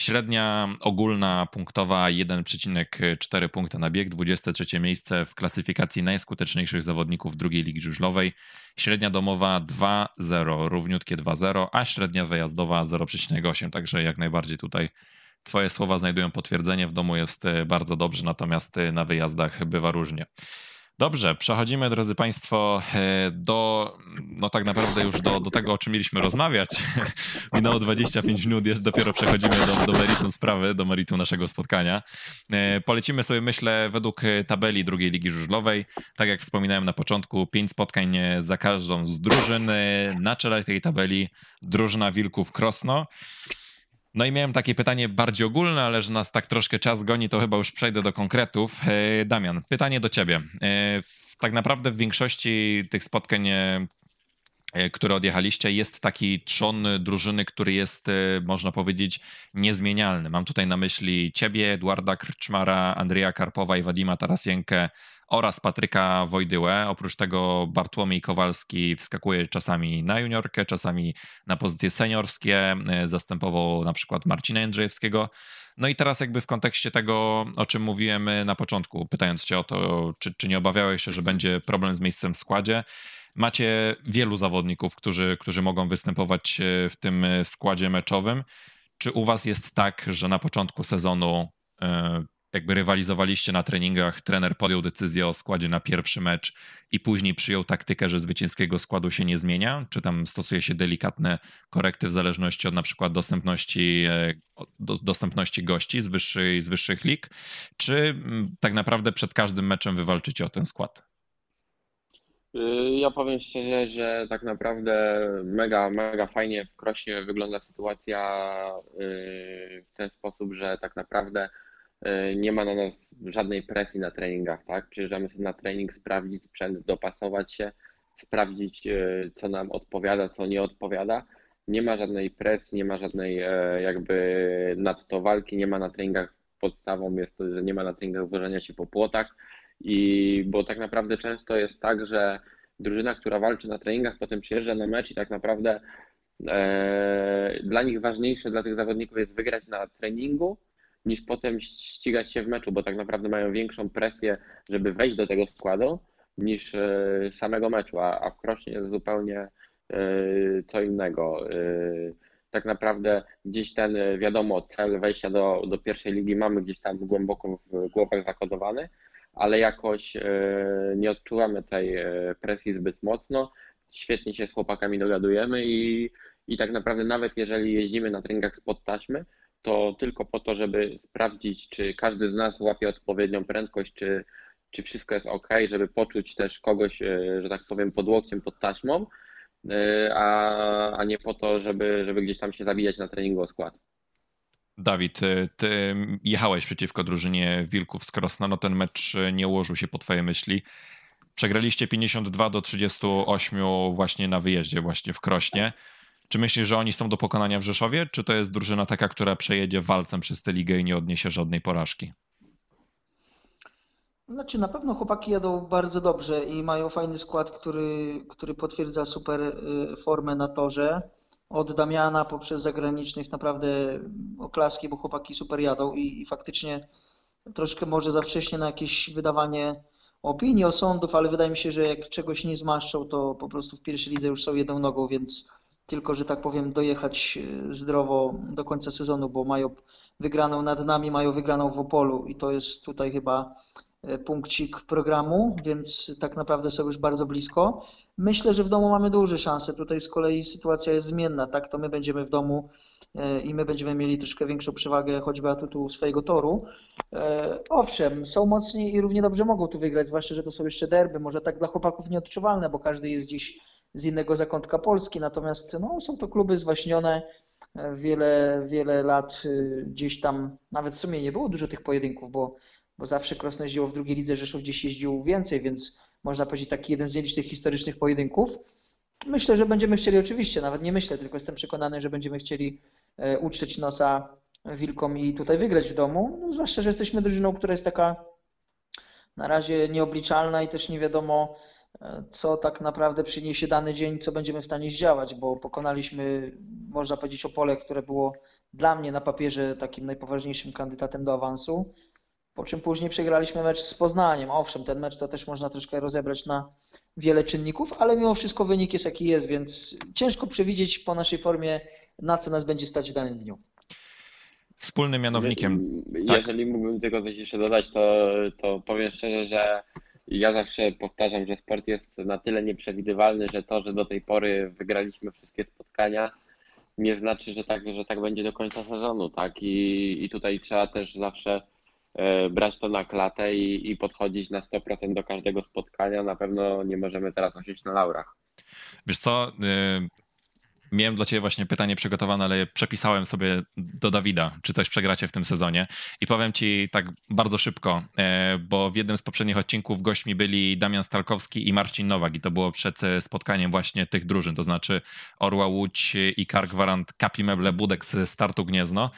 Średnia ogólna punktowa 1,4 punkta na bieg, 23 miejsce w klasyfikacji najskuteczniejszych zawodników drugiej ligi żużlowej. Średnia domowa 2,0, równiutkie 2,0, a średnia wyjazdowa 0,8, także jak najbardziej tutaj Twoje słowa znajdują potwierdzenie. W domu jest e, bardzo dobrze, natomiast e, na wyjazdach bywa różnie. Dobrze, przechodzimy, drodzy Państwo, e, do, no tak naprawdę już do, do tego, o czym mieliśmy rozmawiać. *laughs* Minęło 25 minut, jeszcze dopiero przechodzimy do, do meritum sprawy, do meritum naszego spotkania. Polecimy sobie, myślę, według tabeli drugiej ligi żużlowej. Tak jak wspominałem na początku, pięć spotkań za każdą z drużyn. Na czele tej tabeli drużyna Wilków Krosno. No i miałem takie pytanie bardziej ogólne, ale że nas tak troszkę czas goni, to chyba już przejdę do konkretów. E, Damian, pytanie do ciebie. E, tak naprawdę w większości tych spotkań e, które odjechaliście, jest taki trzon drużyny, który jest, można powiedzieć, niezmienialny. Mam tutaj na myśli ciebie, Edwarda Krczmara, Andrzeja Karpowa i Wadima Tarasienkę oraz Patryka Wojdyłę. Oprócz tego Bartłomiej Kowalski wskakuje czasami na juniorkę, czasami na pozycje seniorskie, e, zastępował na przykład Marcina Jędrzejewskiego. No i teraz jakby w kontekście tego, o czym mówiłem na początku, pytając cię o to, czy, czy nie obawiałeś się, że będzie problem z miejscem w składzie, macie wielu zawodników, którzy, którzy mogą występować e, w tym składzie meczowym. Czy u was jest tak, że na początku sezonu e, jakby rywalizowaliście na treningach, trener podjął decyzję o składzie na pierwszy mecz i później przyjął taktykę, że zwycięskiego składu się nie zmienia? Czy tam stosuje się delikatne korekty w zależności od na przykład dostępności, e, dostępności gości z, wyższej, z wyższych lig? Czy mm, tak naprawdę przed każdym meczem wywalczycie o ten skład? Y, ja powiem szczerze, że tak naprawdę mega, mega fajnie w Krośnie wygląda sytuacja y, w ten sposób, że tak naprawdę nie ma na nas żadnej presji na treningach, tak? Przyjeżdżamy sobie na trening, sprawdzić sprzęt, dopasować się, sprawdzić, e, co nam odpowiada, co nie odpowiada. Nie ma żadnej presji, nie ma żadnej e, jakby nadto walki, nie ma na treningach podstawą jest to, że nie ma na treningach wożenia się po płotach i bo tak naprawdę często jest tak, że drużyna, która walczy na treningach, potem przyjeżdża na mecz i tak naprawdę e, dla nich ważniejsze, dla tych zawodników jest wygrać na treningu, niż potem ścigać się w meczu, bo tak naprawdę mają większą presję, żeby wejść do tego składu, niż e, samego meczu, a, a w Krośnie jest zupełnie e, co innego. E, tak naprawdę gdzieś ten, wiadomo, cel wejścia do, do pierwszej ligi mamy gdzieś tam głęboko w głowach zakodowany, ale jakoś nie odczuwamy tej presji zbyt mocno. Świetnie się z chłopakami dogadujemy i, i tak naprawdę nawet jeżeli jeździmy na treningach spod taśmy, to tylko po to, żeby sprawdzić, czy każdy z nas łapie odpowiednią prędkość, czy, czy wszystko jest ok, żeby poczuć też kogoś, e, że tak powiem, pod łokciem, pod taśmą, e, a, a nie po to, żeby, żeby gdzieś tam się zabijać na treningu o skład. Dawid, e, ty jechałeś przeciwko drużynie Wilków z Krosna, no ten mecz nie ułożył się po twojej myśli. Przegraliście 52 do 38 właśnie na wyjeździe, właśnie w Krośnie. Czy myślisz, że oni są do pokonania w Rzeszowie, czy to jest drużyna taka, która przejedzie walcem przez tę ligę i nie odniesie żadnej porażki? Znaczy, na pewno chłopaki jadą bardzo dobrze i mają fajny skład, który, który potwierdza super y, formę na torze. Od Damiana poprzez zagranicznych naprawdę oklaski, bo chłopaki super jadą i, i faktycznie troszkę może za wcześnie na jakieś wydawanie opinii, osądów, ale wydaje mi się, że jak czegoś nie zmaszczą, to po prostu w pierwszej lidze już są jedną nogą, więc tylko, że tak powiem, dojechać e, zdrowo do końca sezonu, bo mają wygraną nad nami, mają wygraną w Opolu i to jest tutaj chyba e, punkcik programu, więc tak naprawdę są już bardzo blisko. Myślę, że w domu mamy duże szanse. Tutaj z kolei sytuacja jest zmienna, tak? To my będziemy w domu e, i my będziemy mieli troszkę większą przewagę choćby atutu swojego toru. Owszem, są mocni i równie dobrze mogą tu wygrać, zwłaszcza, że to są jeszcze derby. Może tak dla chłopaków nieodczuwalne, bo każdy jest dziś z innego zakątka Polski, natomiast no, są to kluby zwaśnione, wiele, wiele lat y, gdzieś tam, nawet w sumie nie było dużo tych pojedynków, bo, bo zawsze Krosno jeździło w drugiej lidze, Rzeszów gdzieś jeździł więcej, więc można powiedzieć taki jeden z nielicznych historycznych pojedynków. Myślę, że będziemy chcieli oczywiście, nawet nie myślę, tylko jestem przekonany, że będziemy chcieli e, utrzeć nosa wilkom i tutaj wygrać w domu, no, zwłaszcza, że jesteśmy drużyną, która jest taka na razie nieobliczalna i też nie wiadomo, co tak naprawdę przyniesie dany dzień, co będziemy w stanie zdziałać, bo pokonaliśmy, można powiedzieć, Opole, które było dla mnie na papierze takim najpoważniejszym kandydatem do awansu, po czym później przegraliśmy mecz z Poznaniem. Owszem, ten mecz to też można troszkę rozebrać na wiele czynników, ale mimo wszystko wynik jest jaki jest, więc ciężko przewidzieć po naszej formie, na co nas będzie stać w danym dniu. Wspólnym mianownikiem. Je- Jeżeli mógłbym tylko coś jeszcze dodać, to, to powiem szczerze, że ja zawsze powtarzam, że sport jest na tyle nieprzewidywalny, że to, że do tej pory wygraliśmy wszystkie spotkania, nie znaczy, że tak, że tak będzie do końca sezonu, tak? I, i tutaj trzeba też zawsze e, brać to na klatę i, i podchodzić na 100% do każdego spotkania. Na pewno nie możemy teraz osiąść na laurach. Wiesz co, y, miałem dla ciebie właśnie pytanie przygotowane, ale przepisałem sobie do Dawida, czy coś przegracie w tym sezonie. I powiem ci tak bardzo szybko, e, bo w jednym z poprzednich odcinków gośćmi byli Damian Stalkowski i Marcin Nowak i to było przed e, spotkaniem właśnie tych drużyn, to znaczy Orła Łódź i Kar Gwarant Kapi Meble Budek z startu Gniezno.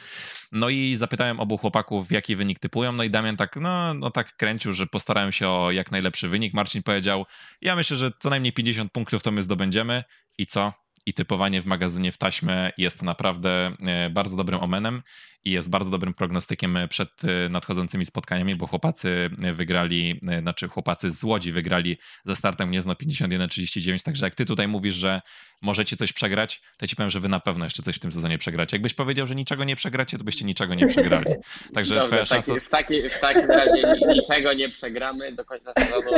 No i zapytałem obu chłopaków, jaki wynik typują, no i Damian tak, no, no tak kręcił, że postarałem się o jak najlepszy wynik. Marcin powiedział, ja myślę, że co najmniej 50 punktów to my zdobędziemy i co? I typowanie w magazynie w taśmę jest naprawdę e, bardzo dobrym omenem i jest bardzo dobrym prognostykiem przed e, nadchodzącymi spotkaniami, bo chłopacy wygrali, e, znaczy chłopacy z Łodzi wygrali ze startem Gniezno 51-39, także jak ty tutaj mówisz, że możecie coś przegrać, to ci powiem, że wy na pewno jeszcze coś w tym sezonie przegracie. Jakbyś powiedział, że niczego nie przegracie, to byście niczego nie przegrali. *laughs* Także Dobrze, twoja szansa... w, taki, w takim razie ni- niczego nie przegramy do końca sezonu.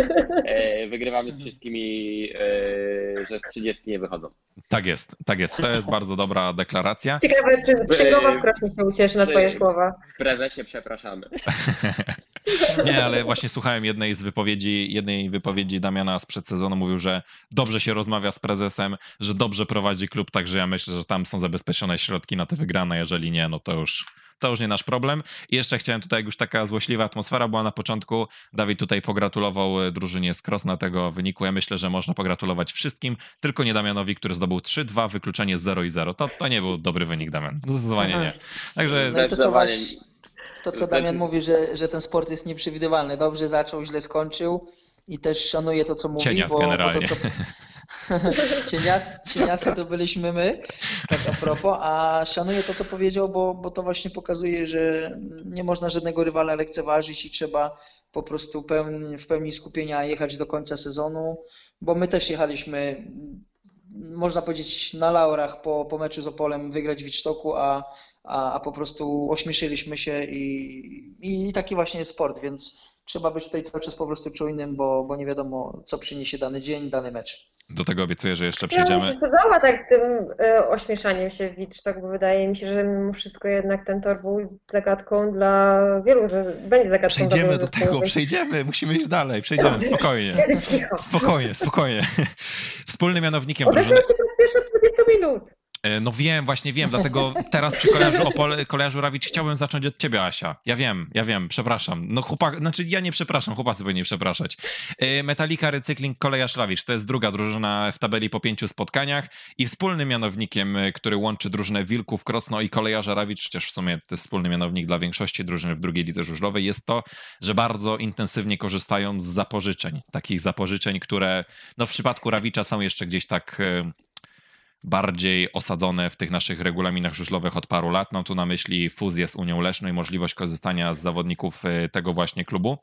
E, wygrywamy z wszystkimi, e, że z 30 nie wychodzą. Tak jest, tak jest. To jest bardzo dobra deklaracja. Ciekawe, czy księgowa w Krośnie się ucieszy na twoje słowa. W prezesie przepraszamy. *laughs* Nie, ale właśnie słuchałem jednej z wypowiedzi, jednej wypowiedzi Damiana sprzed sezonu. Mówił, że dobrze się rozmawia z prezesem, że dobrze prowadzi klub, także ja myślę, że tam są zabezpieczone środki na te wygrane. Jeżeli nie, no to już. To już nie nasz problem. I jeszcze chciałem tutaj, jak już taka złośliwa atmosfera była na początku, Dawid tutaj pogratulował e, drużynie z Krosna tego wyniku. Ja myślę, że można pogratulować wszystkim, tylko nie Damianowi, który zdobył 3-2, wykluczenie 0 i 0. To, to nie był dobry wynik, Damian. Zdecydowanie nie. *laughs* Także No to co, to, co Damian mówi, że, że ten sport jest nieprzewidywalny. Dobrze zaczął, źle skończył i też szanuję to, co mówi. Cienias bo, bo generalnie. to, co... *laughs* *laughs* Cienias, cieniasy to byliśmy my, tak a propos, a szanuję to, co powiedział, bo, bo to właśnie pokazuje, że nie można żadnego rywala lekceważyć i trzeba po prostu pełni, w pełni skupienia jechać do końca sezonu, bo my też jechaliśmy, można powiedzieć, na laurach po, po meczu z Opolem wygrać w Wicztoku, a, a, a po prostu ośmieszyliśmy się i, i taki właśnie jest sport, więc trzeba być tutaj cały czas po prostu czujnym, bo, bo nie wiadomo, co przyniesie dany dzień, dany mecz. do tego obiecuję, że jeszcze Ja bym przejdziemy. przesadzała tak z tym y, ośmieszaniem się w Wicztok, bo wydaje mi się, że mimo wszystko jednak ten tor był zagadką dla wielu, będzie zagadką dla Przejdziemy do tego, zespołów. przejdziemy, musimy iść dalej, przejdziemy, spokojnie. Cicho. Spokojnie, spokojnie. Wspólnym mianownikiem drużyny. Się po pierwsze 20 minut. E, No wiem, właśnie wiem, dlatego teraz przy koleżu, Opole, koleżu Rawicz chciałbym zacząć od ciebie, Asia. Ja wiem, ja wiem, przepraszam. No chłopak, znaczy ja nie przepraszam, chłopacy powinni przepraszać. E, Metallica Recykling Kolejarz Rawicz to jest druga drużyna w tabeli po pięciu spotkaniach i wspólnym mianownikiem, e, który łączy drużynę Wilków, Krosno i Kolejarza Rawicz, chociaż w sumie to jest wspólny mianownik dla większości drużyn w drugiej lidze żużlowej, jest to, że bardzo intensywnie korzystają z zapożyczeń. Takich zapożyczeń, które no w przypadku Rawicza są jeszcze gdzieś tak... bardziej osadzone w tych naszych regulaminach żużlowych od paru lat. Mam tu na myśli fuzję z Unią Leszną i możliwość korzystania z zawodników y, tego właśnie klubu.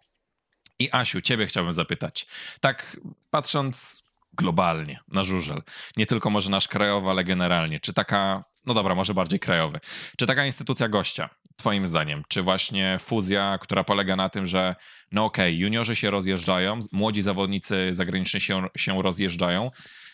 I Asiu, ciebie chciałbym zapytać. Tak patrząc globalnie na żużel, nie tylko może nasz krajowy, ale generalnie, czy taka, no dobra, może bardziej krajowy, czy taka instytucja gościa, twoim zdaniem, czy właśnie fuzja, która polega na tym, że no okej, juniorzy się rozjeżdżają, młodzi zawodnicy zagraniczni się, się rozjeżdżają,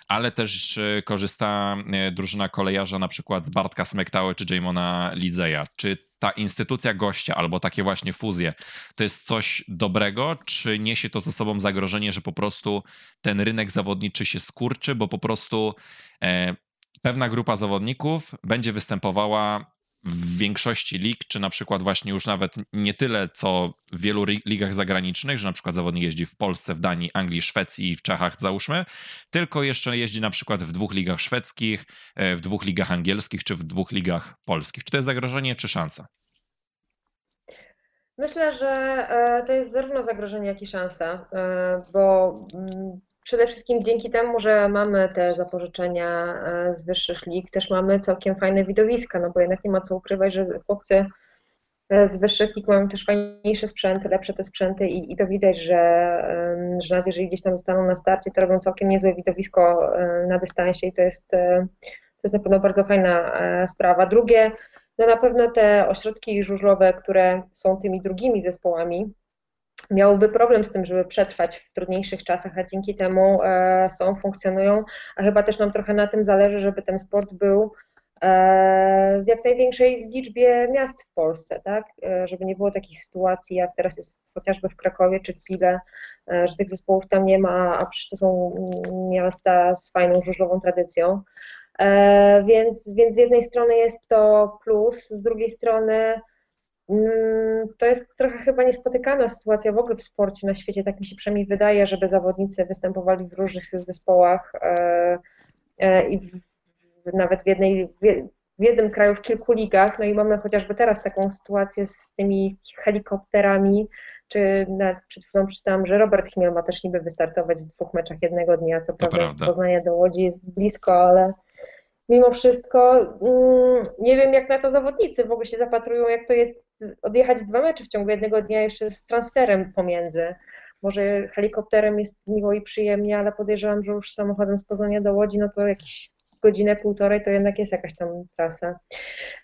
ale też korzysta e, drużyna kolejarza na przykład z Bartka Smektały czy Jamona Lidzeja. Czy ta instytucja gościa albo takie właśnie fuzje to jest coś dobrego, czy niesie to ze sobą zagrożenie, że po prostu ten rynek zawodniczy się skurczy, bo po prostu e, pewna grupa zawodników będzie występowała w większości lig, czy na przykład właśnie już nawet nie tyle, co w wielu ligach zagranicznych, że na przykład zawodnik jeździ w Polsce, w Danii, Anglii, Szwecji i w Czechach, załóżmy, tylko jeszcze jeździ na przykład w dwóch ligach szwedzkich, e, w dwóch ligach angielskich, czy w dwóch ligach polskich. Czy to jest zagrożenie, czy szansa? Myślę, że e, to jest zarówno zagrożenie, jak i szansa, e, bo mm, przede wszystkim dzięki temu, że mamy te zapożyczenia e, z wyższych lig, też mamy całkiem fajne widowiska, no bo jednak nie ma co ukrywać, że chłopcy z wyższych lig mają też fajniejsze sprzęty, lepsze te sprzęty i, i to widać, że, że nawet jeżeli gdzieś tam zostaną na starcie, to robią całkiem niezłe widowisko na dystansie i to jest, to jest na pewno bardzo fajna sprawa. Drugie, no na pewno te ośrodki żużlowe, które są tymi drugimi zespołami, miałyby problem z tym, żeby przetrwać w trudniejszych czasach, a dzięki temu e, są, funkcjonują, a chyba też nam trochę na tym zależy, żeby ten sport był e, w jak największej liczbie miast w Polsce, tak? E, żeby nie było takich sytuacji, jak teraz jest chociażby w Krakowie czy w Pile, że tych zespołów tam nie ma, a przecież to są miasta z fajną żużlową tradycją. Więc, więc z jednej strony jest to plus, z drugiej strony Mm, to jest trochę chyba niespotykana sytuacja w ogóle w sporcie na świecie, tak mi się przynajmniej wydaje, żeby zawodnicy występowali w różnych zespołach e, e, i w, nawet w, jednej, w jednym kraju, w kilku ligach. No i mamy chociażby teraz taką sytuację z tymi helikopterami, czy nawet przed chwilą czytałam, że Robert Chmiel ma też niby wystartować w dwóch meczach jednego dnia, co prawda z Poznania do Łodzi jest blisko, ale mimo wszystko mm, nie wiem, jak na to zawodnicy w ogóle się zapatrują, jak to jest odjechać dwa mecze w ciągu jednego dnia jeszcze z transferem pomiędzy. Może helikopterem jest miło i przyjemnie, ale podejrzewam, że już samochodem z Poznania do Łodzi, no to jakieś godzinę, półtorej to jednak jest jakaś tam trasa.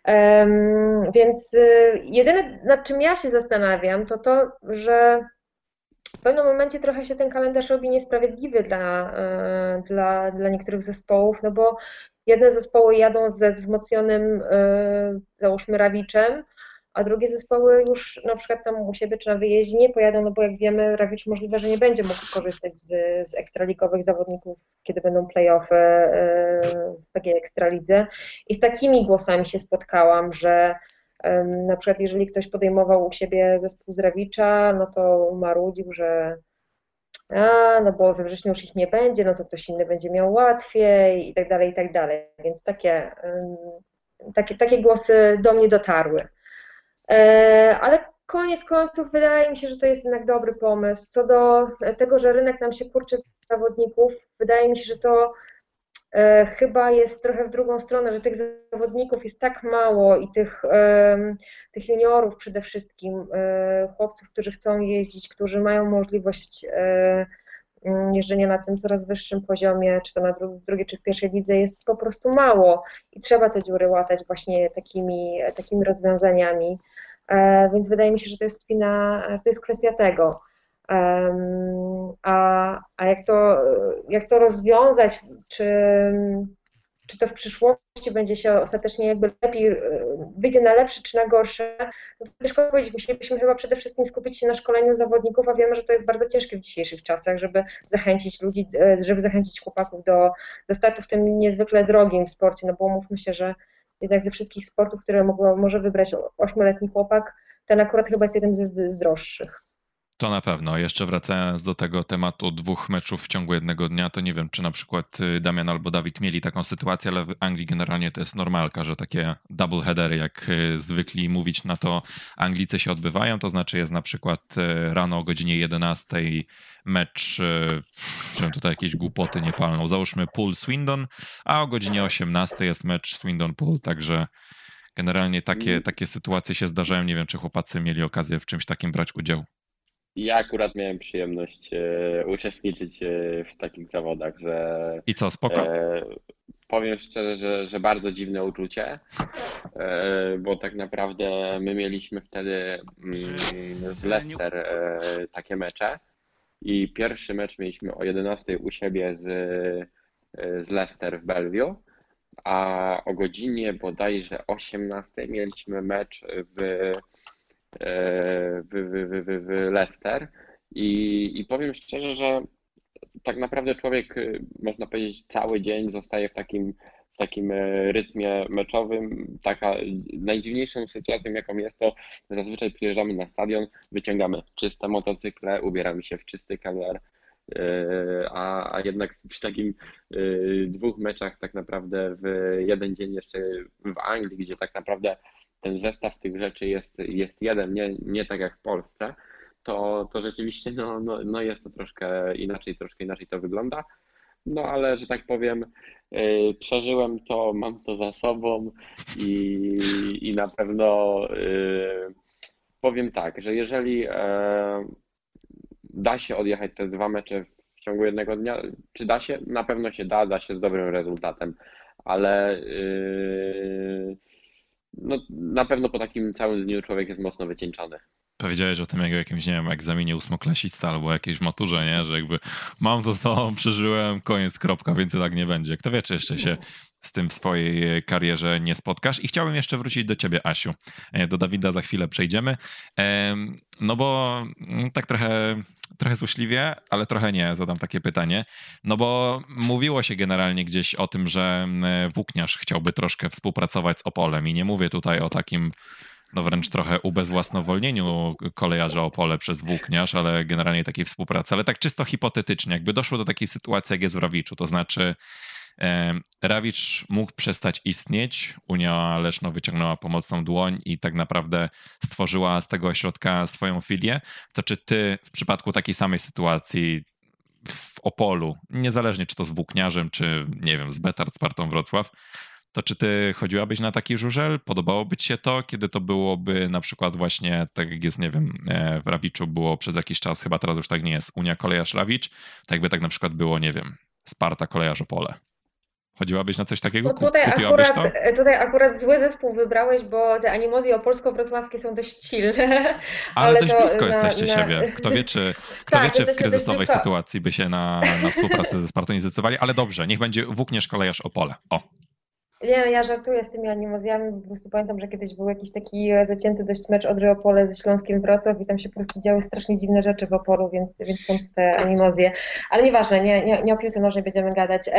Um, więc y, jedyne, nad czym ja się zastanawiam, to to, że w pewnym momencie trochę się ten kalendarz robi niesprawiedliwy dla, y, dla, dla niektórych zespołów, no bo jedne zespoły jadą ze wzmocnionym, y, załóżmy, Rawiczem, a drugie zespoły już na przykład tam u siebie czy na wyjeździe nie pojadą, no bo jak wiemy, Rawicz możliwe, że nie będzie mógł korzystać z, z ekstraligowych zawodników, kiedy będą playoffy e, w takiej ekstralidze. I z takimi głosami się spotkałam, że na przykład jeżeli ktoś podejmował u siebie zespół z Rawicza, no to marudził, że a, no bo we wrześniu już ich nie będzie, no to ktoś inny będzie miał łatwiej i tak dalej, i tak dalej. Więc takie, takie, takie głosy do mnie dotarły. E, ale koniec końców wydaje mi się, że to jest jednak dobry pomysł. Co do tego, że rynek nam się kurczy z zawodników, wydaje mi się, że to chyba jest trochę w drugą stronę, że tych zawodników jest tak mało i tych, tych juniorów przede wszystkim, e, chłopców, którzy chcą jeździć, którzy mają możliwość jeżdżenia na tym coraz wyższym poziomie, czy to na drugiej, czy w pierwszej lidze, jest po prostu mało i trzeba te dziury łatać właśnie takimi, takimi rozwiązaniami. E, więc wydaje mi się, że to jest to jest kwestia tego. A, a jak, to, jak to rozwiązać, czy, czy to w przyszłości będzie się ostatecznie jakby lepiej, e, wyjdzie na lepsze czy na gorsze, no to ciężko powiedzieć. Musielibyśmy chyba przede wszystkim skupić się na szkoleniu zawodników, a wiemy, że to jest bardzo ciężkie w dzisiejszych czasach, żeby zachęcić ludzi, e, żeby zachęcić chłopaków do, do startu w tym niezwykle drogim sporcie, no bo mówmy się, że jednak ze wszystkich sportów, które mogło, może wybrać ośmioletni chłopak, ten akurat chyba jest jeden z, z droższych. To na pewno. Jeszcze wracając do tego tematu dwóch meczów w ciągu jednego dnia, to nie wiem, czy na przykład y, Damian albo Dawid mieli taką sytuację, ale w Anglii generalnie to jest normalka, że takie double headery, jak y, zwykli mówić na to Anglicy się odbywają, to znaczy jest na przykład y, rano o godzinie 11 mecz, żebym tutaj jakieś głupoty nie palną, załóżmy Pool Swindon, a o godzinie 18 jest mecz Swindon Pool, także generalnie takie, mm. takie sytuacje się zdarzają. Nie wiem, czy chłopacy mieli okazję w czymś takim brać udział. Ja akurat miałem przyjemność e, uczestniczyć e, w takich zawodach, że. I co, spoko? E, powiem szczerze, że, że bardzo dziwne uczucie, e, bo tak naprawdę my mieliśmy wtedy mm, z Leicester e, takie mecze i pierwszy mecz mieliśmy o 11 u siebie z, z Leicester w Bellevue, a o godzinie bodajże 18 mieliśmy mecz w w, w, w, w Leicester i, i powiem szczerze, że tak naprawdę człowiek, można powiedzieć, cały dzień zostaje w takim, w takim e, rytmie meczowym. Taka najdziwniejszą sytuacją, jaką jest to, zazwyczaj przyjeżdżamy na stadion, wyciągamy czyste motocykle, ubieramy się w czysty kamer, e, a, a jednak przy takim e, dwóch meczach tak naprawdę w jeden dzień jeszcze w Anglii, gdzie tak naprawdę ten zestaw tych rzeczy jest, jest jeden, nie, nie tak jak w Polsce, to, to rzeczywiście no, no, no jest to troszkę inaczej, troszkę inaczej to wygląda. No ale, że tak powiem, yy, przeżyłem to, mam to za sobą i, i na pewno yy, powiem tak, że jeżeli yy, da się odjechać te dwa mecze w ciągu jednego dnia, czy da się? Na pewno się da, da się z dobrym rezultatem, ale yy, no, na pewno po takim całym dniu człowiek jest mocno wycieńczony powiedziałeś o tym jak jakimś, nie wiem, egzaminie ósmoklasista albo jakiejś maturze, nie? Że jakby mam to sobą, przeżyłem, koniec, kropka, więcej tak nie będzie. Kto wie, czy jeszcze się z tym w swojej karierze nie spotkasz. I chciałbym jeszcze wrócić do ciebie, Asiu. E, do Dawida za chwilę przejdziemy. No bo mm, tak trochę, trochę złośliwie, ale trochę nie, zadam takie pytanie. No bo mówiło się generalnie gdzieś o tym, że mm, Włókniarz chciałby troszkę współpracować z Opolem i nie mówię tutaj o takim no wręcz trochę ubezwłasnowolnieniu kolejarza Opole przez włókniarz, ale generalnie takiej współpracy. Ale tak czysto hipotetycznie, jakby doszło do takiej sytuacji, jak jest w Rawiczu, to znaczy e, Rawicz mógł przestać istnieć, Unia Leszno wyciągnęła pomocną dłoń i tak naprawdę stworzyła z tego ośrodka swoją filię, to czy ty w przypadku takiej samej sytuacji w Opolu, niezależnie czy to z włókniarzem, czy nie wiem, z Betard, Spartą Wrocław, to czy ty chodziłabyś na taki żużel? Podobałoby ci się to, kiedy to byłoby na przykład właśnie, tak jak jest, nie wiem, e, w Rawiczu było przez jakiś czas, chyba teraz już tak nie jest, Unia Kolejarz Rawicz, tak jakby tak na przykład było, nie wiem, Sparta Kolejarz Opole. Chodziłabyś na coś takiego? No tutaj, akurat, to? tutaj akurat zły zespół wybrałeś, bo te animozje opolsko-wrocławskie są dość silne. Ale, ale dość blisko jesteście na... siebie. Kto wie, czy, *laughs* kto tak, wie, czy w kryzysowej sytuacji by się na, na współpracę ze Spartą nie zdecydowali, ale dobrze, niech będzie Włókniarz Kolejarz Opole. O. Nie, ja żartuję z tymi animozjami, po prostu pamiętam, że kiedyś był jakiś taki e, zacięty dość mecz Odry Opole ze Śląskiem Wrocław i tam się po prostu działy strasznie dziwne rzeczy w Opolu, więc, więc stąd te animozje. Ale nieważne, nie, nie, nie o piłce nożnej będziemy gadać.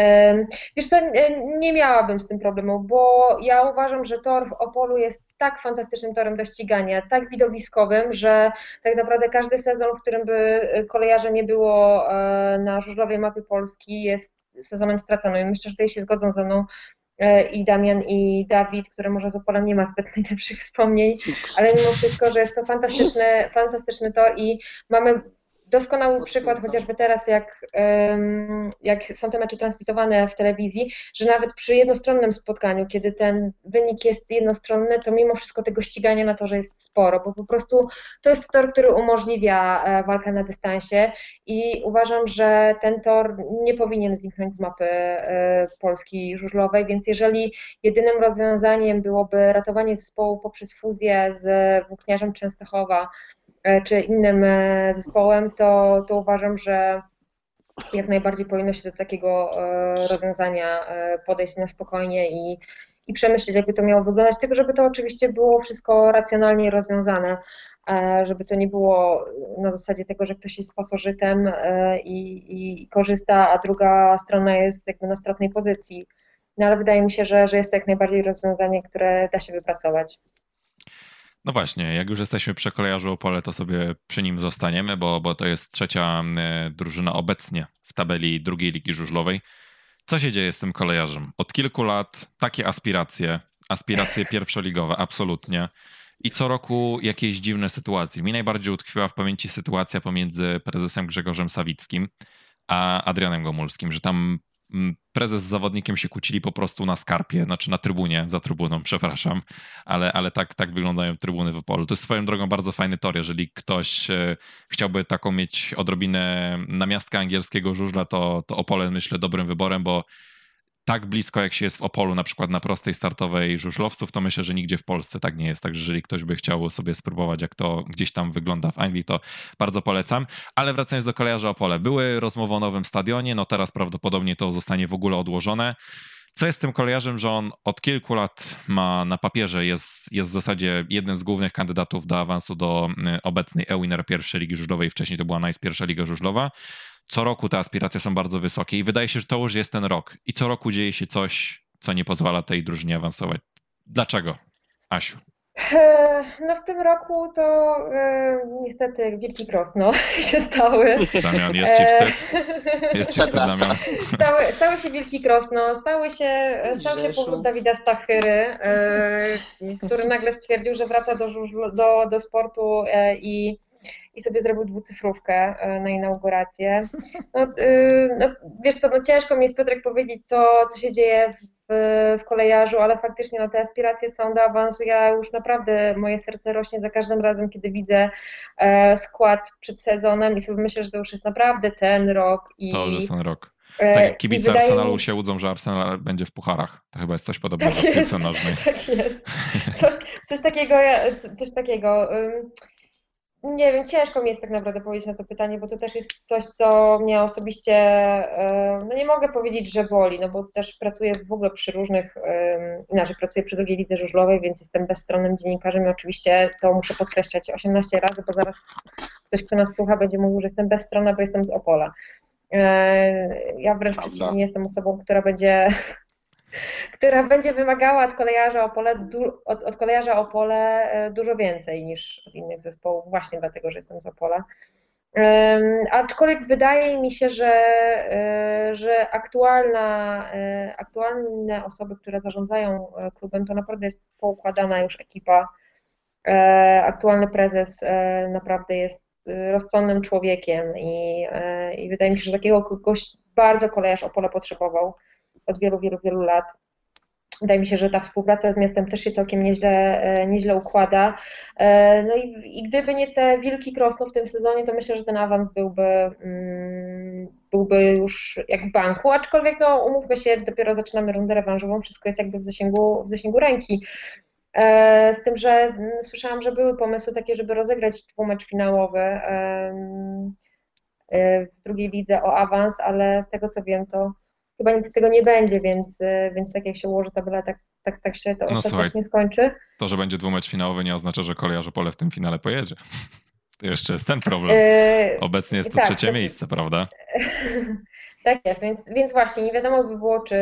Wiesz co, nie miałabym z tym problemu, bo ja uważam, że tor w Opolu jest tak fantastycznym torem do ścigania, tak widowiskowym, że tak naprawdę każdy sezon, w którym by e, kolejarza nie było e, na żużlowej mapie Polski jest sezonem straconym. Myślę, że tutaj się zgodzą ze mną E, i Damian i Dawid, który może z Opolem nie ma zbyt *laughs* najlepszych wspomnień, ale mimo wszystko, że jest to fantastyczny, fantastyczny tor i mamy doskonały przykład chociażby teraz, jak, jak są te mecze transmitowane w telewizji, że nawet przy jednostronnym spotkaniu, kiedy ten wynik jest jednostronny, to mimo wszystko tego ścigania na torze jest sporo, bo po prostu to jest tor, który umożliwia e, walkę na dystansie i uważam, że ten tor nie powinien zniknąć z mapy e, Polski żużlowej, więc jeżeli jedynym rozwiązaniem byłoby ratowanie zespołu poprzez fuzję z Włókniarzem Częstochowa, czy innym e, zespołem, to, to uważam, że jak najbardziej powinno się do takiego e, rozwiązania podejść na spokojnie i, i przemyśleć, jakby to miało wyglądać, tylko żeby to oczywiście było wszystko racjonalnie rozwiązane, żeby to nie było na zasadzie tego, że ktoś jest pasożytem i, i korzysta, a druga strona jest jakby na stratnej pozycji. No ale wydaje mi się, że, że jest to jak najbardziej rozwiązanie, które da się wypracować. No właśnie, jak już jesteśmy przy kolejarzu Opole, to sobie przy nim zostaniemy, bo, bo to jest trzecia e, drużyna obecnie w tabeli drugiej ligi żużlowej. Co się dzieje z tym kolejarzem? Od kilku lat takie aspiracje, aspiracje *laughs* pierwszoligowe, absolutnie. I co roku jakieś dziwne sytuacje. Mi najbardziej utkwiła w pamięci sytuacja pomiędzy prezesem Grzegorzem Sawickim a Adrianem Gomulskim, że tam prezes z zawodnikiem się kłócili po prostu na skarpie, znaczy na trybunie, za trybuną, *laughs* przepraszam, ale, ale tak, tak wyglądają trybuny w Opolu. To jest swoją drogą bardzo fajny tor, jeżeli ktoś e, chciałby taką mieć odrobinę namiastka angielskiego żużla, to, to Opole myślę dobrym wyborem, bo tak blisko, jak się jest w Opolu, na przykład na prostej startowej żużlowców, to myślę, że nigdzie w Polsce tak nie jest. Także jeżeli ktoś by chciał sobie spróbować, jak to gdzieś tam wygląda w Anglii, to bardzo polecam. Ale wracając do kolejarza Opole, były rozmowy o nowym stadionie, no teraz prawdopodobnie to zostanie w ogóle odłożone. Co jest z tym kolejarzem, że on od kilku lat ma na papierze, jest, jest w zasadzie jednym z głównych kandydatów do awansu do y, obecnej e-winner pierwszej ligi żużlowej. Wcześniej to była NICE pierwsza liga żużlowa co roku te aspiracje są bardzo wysokie i wydaje się, że to już jest ten rok. I co roku dzieje się coś, co nie pozwala tej drużynie awansować. Dlaczego, Asiu? E, no w tym roku to e, niestety wielki krosno *laughs* się stały. Damian, jest ci wstyd? *laughs* Jest ci wstyd, Damian? Stały, stały się wielki krosno, stały się, stał się powód Dawida Stachyry, e, który nagle stwierdził, że wraca do, do, do sportu e, i i sobie zrobił dwucyfrówkę e, na inaugurację. No, y, no, wiesz co, no ciężko mi jest Piotrek powiedzieć, co, co się dzieje w, w kolejarzu, ale faktycznie no, te aspiracje są do awansu. Ja już naprawdę, moje serce rośnie za każdym razem, kiedy widzę e, skład przed sezonem i sobie myślę, że to już jest naprawdę ten rok. I, To już jest ten rok. e, Tak kibice Arsenalu mi- się łudzą, że Arsenal będzie w pucharach. To chyba jest coś podobnego Tak w piłce nożnej. tak jest. Coś, coś takiego, coś takiego. Nie wiem, ciężko mi jest tak naprawdę powiedzieć na to pytanie, bo to też jest coś, co mnie osobiście, ym, no nie mogę powiedzieć, że boli, no bo też pracuję w ogóle przy różnych, inaczej, pracuję przy drugiej lidze żużlowej, więc jestem bezstronnym dziennikarzem i oczywiście to muszę podkreślać 18 razy, bo zaraz ktoś, kto nas słucha, będzie mówił, że jestem bezstronna, bo jestem z Opola. Yy, Ja wręcz przeciwnie jestem osobą, która będzie która będzie wymagała od kolejarza Opole, du, od, od kolejarza Opole e, dużo więcej niż od innych zespołów, właśnie dlatego, że jestem z Opola. Ym, aczkolwiek wydaje mi się, że, e, że aktualna, e, aktualne osoby, które zarządzają klubem, to naprawdę jest poukładana już ekipa. Aktualny prezes naprawdę jest rozsądnym człowiekiem i, i wydaje mi się, że takiego kogoś bardzo kolejarz Opole potrzebował od wielu, wielu, wielu lat. Wydaje mi się, że ta współpraca z miastem też się całkiem nieźle, e, nieźle układa. E, No i, i gdyby nie te wilki Krosno w tym sezonie, to myślę, że ten awans byłby, mm, byłby już jak w banku, aczkolwiek no, umówmy się, dopiero zaczynamy rundę rewanżową, wszystko jest jakby w zasięgu, w zasięgu ręki. E, Z tym, że mm, słyszałam, że były pomysły takie, żeby rozegrać dwumecz finałowy w drugiej lidze o awans, ale z tego co wiem, to chyba nic z tego nie będzie, więc, e, więc tak jak się ułoży tabela, tak, tak, tak się to No ostatecznie skończy. To, że będzie dwumecz finałowy nie oznacza, że kolejarz Opole w tym finale pojedzie. *laughs* To jeszcze jest ten problem. E, Obecnie jest to tak, trzecie to- miejsce, prawda? *laughs* Tak jest, więc, więc właśnie nie wiadomo by było, czy,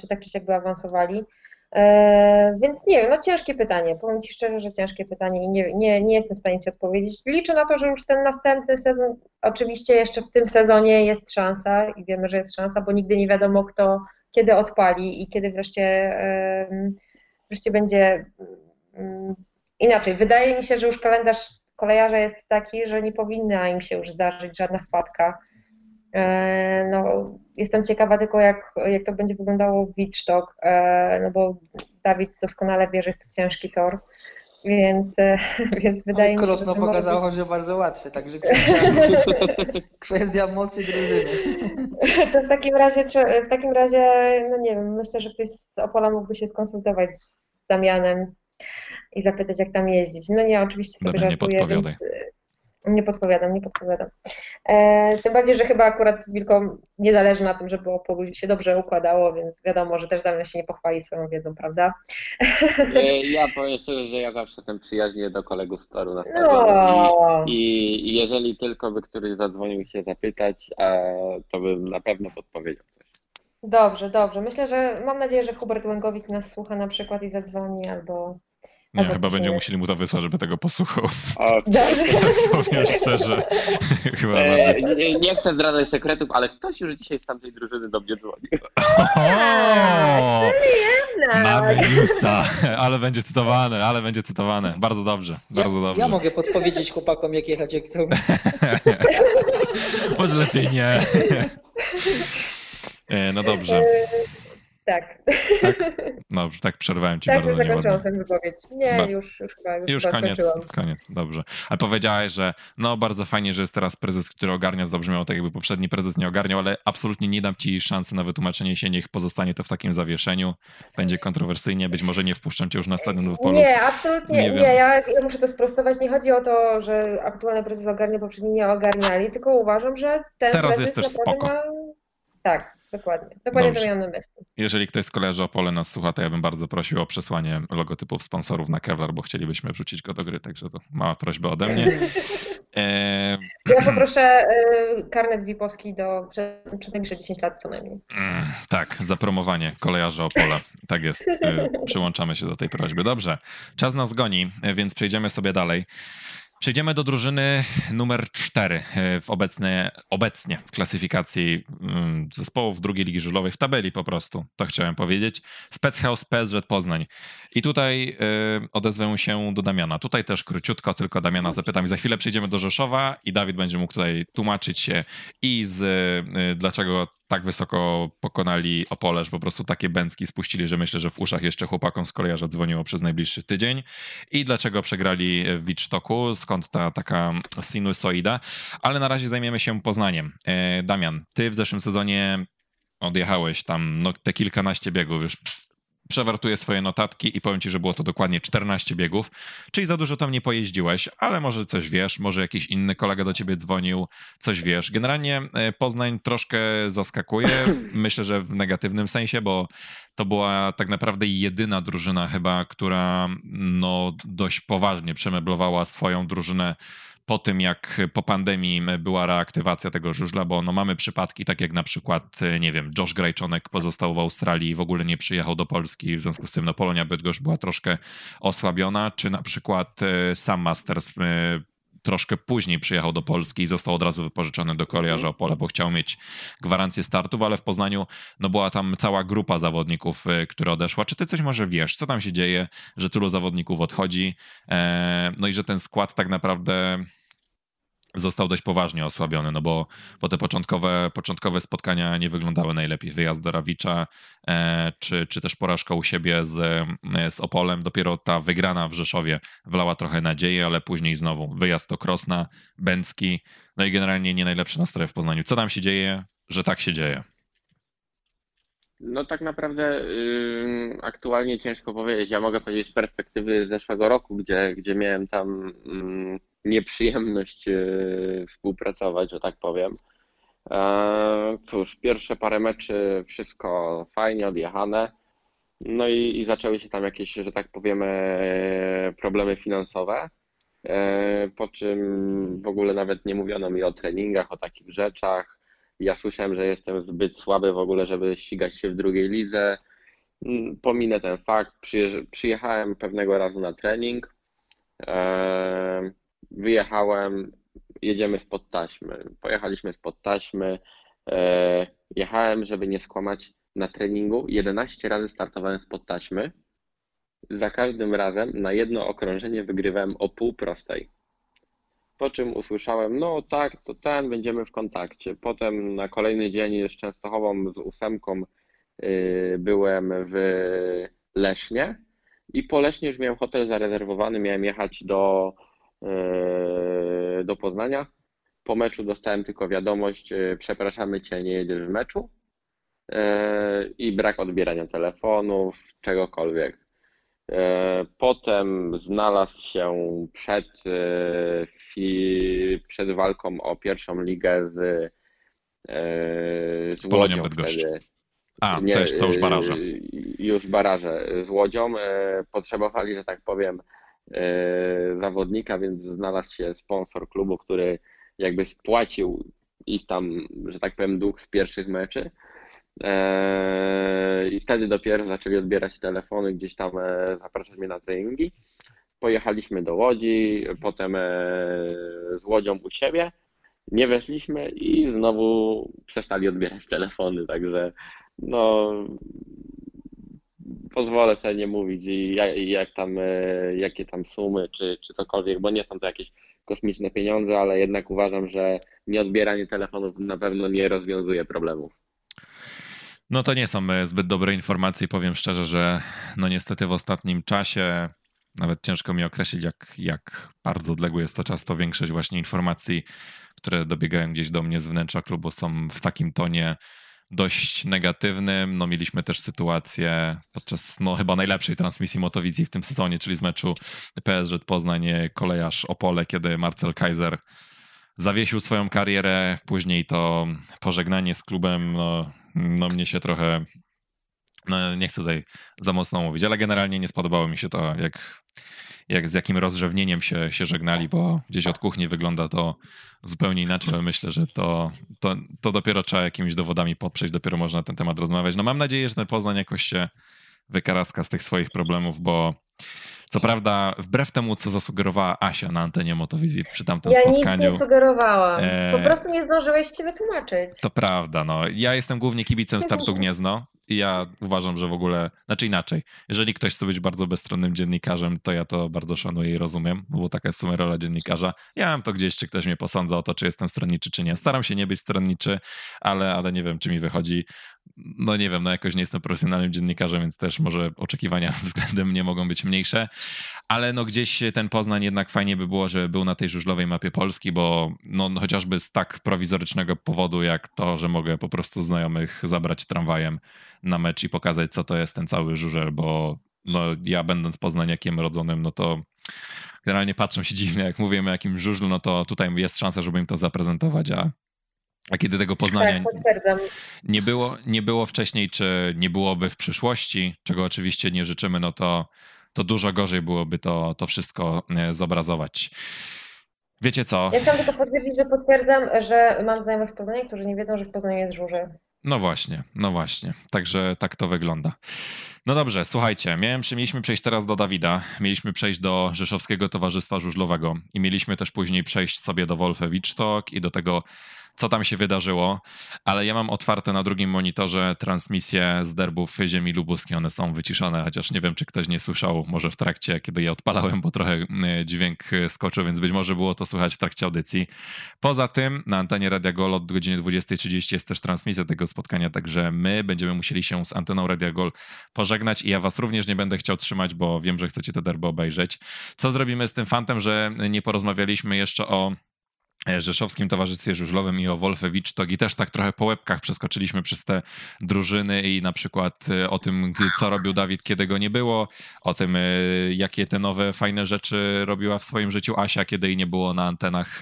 czy tak czy siak by awansowali. E, Więc nie wiem, no ciężkie pytanie. Powiem Ci szczerze, że ciężkie pytanie i nie, nie, nie jestem w stanie Ci odpowiedzieć. Liczę na to, że już ten następny sezon, oczywiście jeszcze w tym sezonie jest szansa i wiemy, że jest szansa, bo nigdy nie wiadomo, kto kiedy odpali i kiedy wreszcie, wreszcie będzie mm, inaczej. Wydaje mi się, że już kalendarz kolejarza jest taki, że nie powinna im się już zdarzyć żadna wpadka. E, No, jestem ciekawa tylko, jak, jak to będzie wyglądało w Wittstock, e, no bo Dawid doskonale wie, że jest to ciężki tor, więc, e, *laughs* więc wydaje mi się, że Krosno to może pokazało, że bardzo łatwe, także *laughs* kwestia, kwestia mocy drużyny. *laughs* to w takim razie, w takim razie, no nie wiem, myślę, że ktoś z Opola mógłby się skonsultować z Damianem i zapytać, jak tam jeździć. No nie, oczywiście sobie Dobra, nie żartuję, podpowiadaj. więc, nie podpowiadam, nie podpowiadam. E, tym bardziej, że chyba akurat Wilkom nie zależy na tym, żeby Opolu się dobrze układało, więc wiadomo, że też Damian się nie pochwali swoją wiedzą, prawda? E, Ja powiem szczerze, że ja zawsze jestem przyjaźnie do kolegów z toru na stadionie. No, I, I jeżeli tylko by któryś zadzwonił się zapytać, to bym na pewno podpowiedział coś. dobrze, dobrze. Myślę, że mam nadzieję, że Hubert Łęgowik nas słucha na przykład i zadzwoni albo... Nie, Albo chyba będziemy musieli mu to wysłać, żeby tego posłuchał. O, Dobrze. *laughs* Powiem szczerze. *laughs* Chyba e, nie, nie chcę zdradzać sekretów, ale ktoś już dzisiaj z tamtej drużyny do mnie dzwonił. Jednak. *laughs* Mamy newsa, ale będzie cytowane, ale będzie cytowane. Bardzo dobrze, bardzo dobrze. Ja mogę podpowiedzieć chłopakom, jak jechać, jak chcą. Może lepiej nie. E, No dobrze, E, Tak, tak, *laughs* dobrze, tak przerwałem ci tak bardzo zakończyłam tę wypowiedź. Nie, Ba- już, już chyba, już, Już chyba koniec, koniec, dobrze. Ale powiedziałeś, że no bardzo fajnie, że jest teraz prezes, który ogarnia, zabrzmiało tak jakby poprzedni prezes nie ogarniał, ale absolutnie nie dam ci szansy na wytłumaczenie się, niech pozostanie to w takim zawieszeniu. Będzie kontrowersyjnie, być może nie wpuszczą cię już na stadion w polu. Nie, absolutnie Nie nie. ja, ja muszę to sprostować. Nie chodzi o to, że aktualny prezes ogarnia, poprzedni nie ogarniali, tylko uważam, że ten Teraz prezes jest też spoko. Ma... Tak, dokładnie. Dokładnie Dobrze. to miałam na myśli. Jeżeli ktoś z koleży Opole nas słucha, to ja bym bardzo prosił o przesłanie logotypów sponsorów na Kevlar, bo chcielibyśmy wrzucić go do gry, także to mała prośba ode mnie. *laughs* E, Ja *clears throat* poproszę y, karnet VIP-owski do, przez, najbliższe 10 lat co najmniej. Mm, Tak, zapromowanie kolejarza Opola. Tak jest. Y, Przyłączamy się do tej prośby. Dobrze, czas nas goni, więc przejdziemy sobie dalej. Przejdziemy do drużyny numer 4 e, w obecnie, obecnie w klasyfikacji mm, zespołów drugiej ligi żużlowej, w tabeli po prostu, to chciałem powiedzieć. Spechouse PSZ Poznań. I tutaj y, odezwę się do Damiana. Tutaj też króciutko, tylko Damiana zapytam i za chwilę przejdziemy do Rzeszowa i Dawid będzie mógł tutaj tłumaczyć się i z y, dlaczego tak wysoko pokonali Opole, że po prostu takie bęcki spuścili, że myślę, że w uszach jeszcze chłopakom z kolejarza dzwoniło przez najbliższy tydzień. I dlaczego przegrali w Wicztoku, skąd ta taka sinusoida. Ale na razie zajmiemy się Poznaniem. E, Damian, ty w zeszłym sezonie odjechałeś tam no, te kilkanaście biegów, już przewartuję swoje notatki i powiem ci, że było to dokładnie 14 biegów, czyli za dużo tam nie pojeździłeś, ale może coś wiesz, może jakiś inny kolega do ciebie dzwonił, coś wiesz. Generalnie e, Poznań troszkę zaskakuje, *clears throat* myślę, że w negatywnym sensie, bo to była tak naprawdę jedyna drużyna chyba, która no dość poważnie przemeblowała swoją drużynę po tym, jak po pandemii była reaktywacja tego żużla, bo no mamy przypadki, tak jak na przykład, nie wiem, Josh Grajczonek pozostał w Australii i w ogóle nie przyjechał do Polski, w związku z tym no Polonia Bydgoszcz była troszkę osłabiona, czy na przykład e, Sam Masters e, troszkę później przyjechał do Polski i został od razu wypożyczony do Koriarza Opole, bo chciał mieć gwarancję startów, ale w Poznaniu no była tam cała grupa zawodników, e, która odeszła. Czy ty coś może wiesz, co tam się dzieje, że tylu zawodników odchodzi, no i że ten skład tak naprawdę został dość poważnie osłabiony, no bo, bo te początkowe, początkowe spotkania nie wyglądały najlepiej. Wyjazd do Rawicza, e, czy, czy też porażka u siebie z, e, z Opolem. Dopiero ta wygrana w Rzeszowie wlała trochę nadziei, ale później znowu wyjazd do Krosna, Bęcki, no i generalnie nie najlepsze nastroje w Poznaniu. Co tam się dzieje, że tak się dzieje? No tak naprawdę aktualnie ciężko powiedzieć. Ja mogę powiedzieć z perspektywy zeszłego roku, gdzie, gdzie miałem tam nieprzyjemność yy, współpracować, że tak powiem. E, cóż, pierwsze parę meczy wszystko fajnie odjechane. No i, i zaczęły się tam jakieś, że tak powiemy, problemy finansowe. E, po czym w ogóle nawet nie mówiono mi o treningach, o takich rzeczach ja słyszałem, że jestem zbyt słaby w ogóle, żeby ścigać się w drugiej lidze. Mm, pominę ten fakt. Przyjechałem pewnego razu na trening. Wyjechałem, jedziemy spod taśmy. Pojechaliśmy spod taśmy. Jechałem, żeby nie skłamać, na treningu 11 razy startowałem spod taśmy. Za każdym razem na jedno okrążenie wygrywałem o pół prostej. Po czym usłyszałem, no tak, to ten, będziemy w kontakcie. Potem na kolejny dzień z Częstochową, z ósemką yy, byłem w Lesznie i po Lesznie już miałem hotel zarezerwowany, miałem jechać do, do Poznania. Po meczu dostałem tylko wiadomość, yy, przepraszamy Cię, nie jedziesz w meczu i brak odbierania telefonów, czegokolwiek. Potem znalazł się przed przed walką o pierwszą ligę z, e, z Łodzią. Wtedy, A, nie, to, już, baraże. Już baraże z Łodzią. E, potrzebowali, że tak powiem, e, zawodnika, więc znalazł się sponsor klubu, który jakby spłacił ich tam, że tak powiem, dług z pierwszych meczy. I wtedy dopiero zaczęli odbierać telefony, gdzieś tam zapraszać mnie na treningi pojechaliśmy do Łodzi, potem e, z Łodzią u siebie, nie weszliśmy i znowu przestali odbierać telefony, także no pozwolę sobie nie mówić jak, jak tam, e, jakie tam sumy czy, czy cokolwiek, bo nie są to jakieś kosmiczne pieniądze, ale jednak uważam, że nieodbieranie telefonów na pewno nie rozwiązuje problemów. No to nie są e, zbyt dobre informacje. Powiem szczerze, że no niestety w ostatnim czasie nawet ciężko mi określić, jak, jak bardzo odległy jest to czas, to większość właśnie informacji, które dobiegają gdzieś do mnie z wnętrza klubu są w takim tonie dość negatywnym. No mieliśmy też sytuację podczas no chyba najlepszej transmisji Motowizji w tym sezonie, czyli z meczu PSZ Poznań kolejarz Opole, kiedy Marcel Kaiser zawiesił swoją karierę, później to pożegnanie z klubem, no, no mnie się trochę no, nie chcę tutaj za mocno mówić, ale generalnie nie spodobało mi się to, jak, jak z jakim rozrzewnieniem się, się żegnali, bo gdzieś od kuchni wygląda to zupełnie inaczej, ale myślę, że to, to, to dopiero trzeba jakimiś dowodami poprzeć, dopiero można na ten temat rozmawiać. No mam nadzieję, że ten Poznań jakoś się wykaraska z tych swoich problemów, bo Co prawda, wbrew temu, co zasugerowała Asia na antenie Motowizji przy tamtym Ja spotkaniu. nic nie sugerowałam. E, Po prostu nie zdążyłeś się wytłumaczyć. To prawda, no. Ja jestem głównie kibicem startu Gniezno ja uważam, że w ogóle, znaczy inaczej, jeżeli ktoś chce być bardzo bezstronnym dziennikarzem, to ja to bardzo szanuję i rozumiem, bo taka jest sumie rola dziennikarza. Ja mam to gdzieś, czy ktoś mnie posądza o to, czy jestem stronniczy, czy nie. Staram się nie być stronniczy, ale, ale nie wiem, czy mi wychodzi. No nie wiem, no jakoś nie jestem profesjonalnym dziennikarzem, więc też może oczekiwania *laughs* względem mnie mogą być mniejsze, ale no gdzieś ten Poznań jednak fajnie by było, że był na tej żużlowej mapie Polski, bo no, no chociażby z tak prowizorycznego powodu, jak to, że mogę po prostu znajomych zabrać tramwajem na mecz i pokazać, co to jest ten cały żużel, bo no, ja będąc poznaniakiem rodzonym, no to generalnie patrzą się dziwnie, jak mówimy o jakimś żużlu, no to tutaj jest szansa, żeby im to zaprezentować, a, a kiedy tego Poznania Tak, nie było, nie było wcześniej, czy nie byłoby w przyszłości, czego oczywiście nie życzymy, no to, to dużo gorzej byłoby to, to wszystko e, zobrazować. Wiecie co? Ja chciałam tylko potwierdzić, że potwierdzam, że mam znajomych z Poznania, którzy nie wiedzą, że w Poznaniu jest żużel. No właśnie, no właśnie. Także tak to wygląda. No dobrze, słuchajcie, miałem, mieliśmy przejść teraz do Dawida, mieliśmy przejść do Rzeszowskiego Towarzystwa Żużlowego i mieliśmy też później przejść sobie do Wolfe Wicztok i do tego co tam się wydarzyło, ale ja mam otwarte na drugim monitorze transmisje z derbów ziemi lubuskiej. One są wyciszone, chociaż nie wiem, czy ktoś nie słyszał może w trakcie, kiedy je odpalałem, bo trochę e, dźwięk skoczył, więc być może było to słychać w trakcie audycji. Poza tym na antenie Radia Gol od godziny 20.30 jest też transmisja tego spotkania, także my będziemy musieli się z anteną Radia Gol pożegnać i ja was również nie będę chciał trzymać, bo wiem, że chcecie te derby obejrzeć. Co zrobimy z tym fantem, że nie porozmawialiśmy jeszcze o E, Rzeszowskim Towarzystwie Żużlowym i o Wolfewicz Togi też tak trochę po łebkach przeskoczyliśmy przez te drużyny i na przykład e, o tym, co robił Dawid, kiedy go nie było, o tym, e, jakie te nowe, fajne rzeczy robiła w swoim życiu Asia, kiedy jej nie było na antenach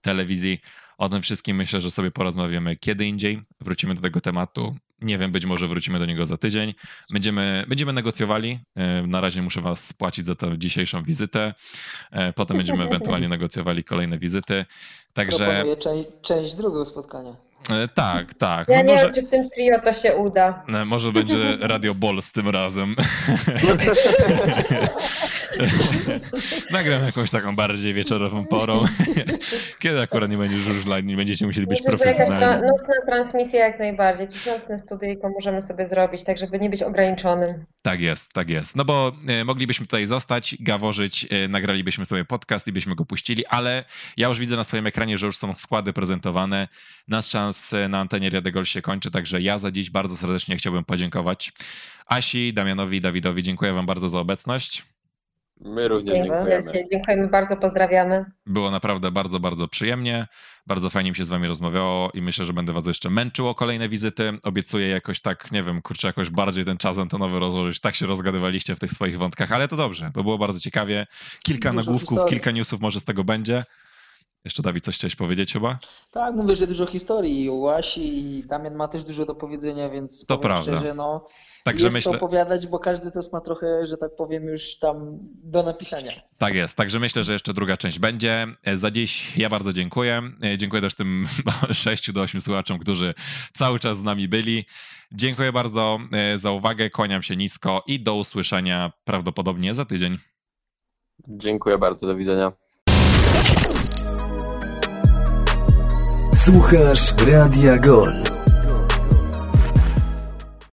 telewizji. O tym wszystkim myślę, że sobie porozmawiamy kiedy indziej. Wrócimy do tego tematu. Nie wiem, być może wrócimy do niego za tydzień. Będziemy, będziemy negocjowali. E, na razie muszę Was spłacić za tę dzisiejszą wizytę. E, potem będziemy *laughs* ewentualnie negocjowali kolejne wizyty. Także. Proponuję część, część drugą spotkania. E, tak, tak. Ja no nie może, wiem, czy w tym trio to się uda. może będzie *laughs* Radio Ball z tym razem. *laughs* Nagram jakąś taką bardziej wieczorową porą, *laughs* kiedy akurat nie będzie żużla nie będziecie musieli być że jakaś profesjonalni. nocna transmisja jak najbardziej. Jakiś nocny studyjko możemy sobie zrobić, tak żeby nie być ograniczonym. Tak jest, tak jest. No bo e, moglibyśmy tutaj zostać, gaworzyć, e, nagralibyśmy sobie podcast i byśmy go puścili, ale ja już widzę na swoim ekranie, że już są składy prezentowane. Nasz czas e, na antenie Radegol się kończy, także ja za dziś bardzo serdecznie chciałbym podziękować Asi, Damianowi i Dawidowi. Dziękuję wam bardzo za obecność. My również dziękujemy. wielkie. Dziękujemy bardzo, pozdrawiamy. Było naprawdę bardzo, bardzo przyjemnie. Bardzo fajnie mi się z wami rozmawiało i myślę, że będę was jeszcze męczył o kolejne wizyty. Obiecuję jakoś tak, nie wiem, kurczę, jakoś bardziej ten czas antenowy rozłożyć. Tak się rozgadywaliście w tych swoich wątkach, ale to dobrze, bo było bardzo ciekawie. Kilka Dużo nagłówków, historii. kilka newsów może z tego będzie. Jeszcze Dawid, coś chciałeś powiedzieć chyba? Tak, mówię, że dużo historii u Asi i Damian ma też dużo do powiedzenia, więc To prawda. szczerze, no Także jest myślę, co opowiadać, bo każdy też ma trochę, że tak powiem, już tam do napisania. tak jest. Także myślę, że jeszcze druga część będzie. E, Za dziś ja bardzo dziękuję. E, Dziękuję też tym *laughs* 6 do 8 słuchaczom, którzy cały czas z nami byli. Dziękuję bardzo e, za uwagę. Kłaniam się nisko i do usłyszenia prawdopodobnie za tydzień. Dziękuję bardzo, do widzenia. Słuchasz Radia Gol.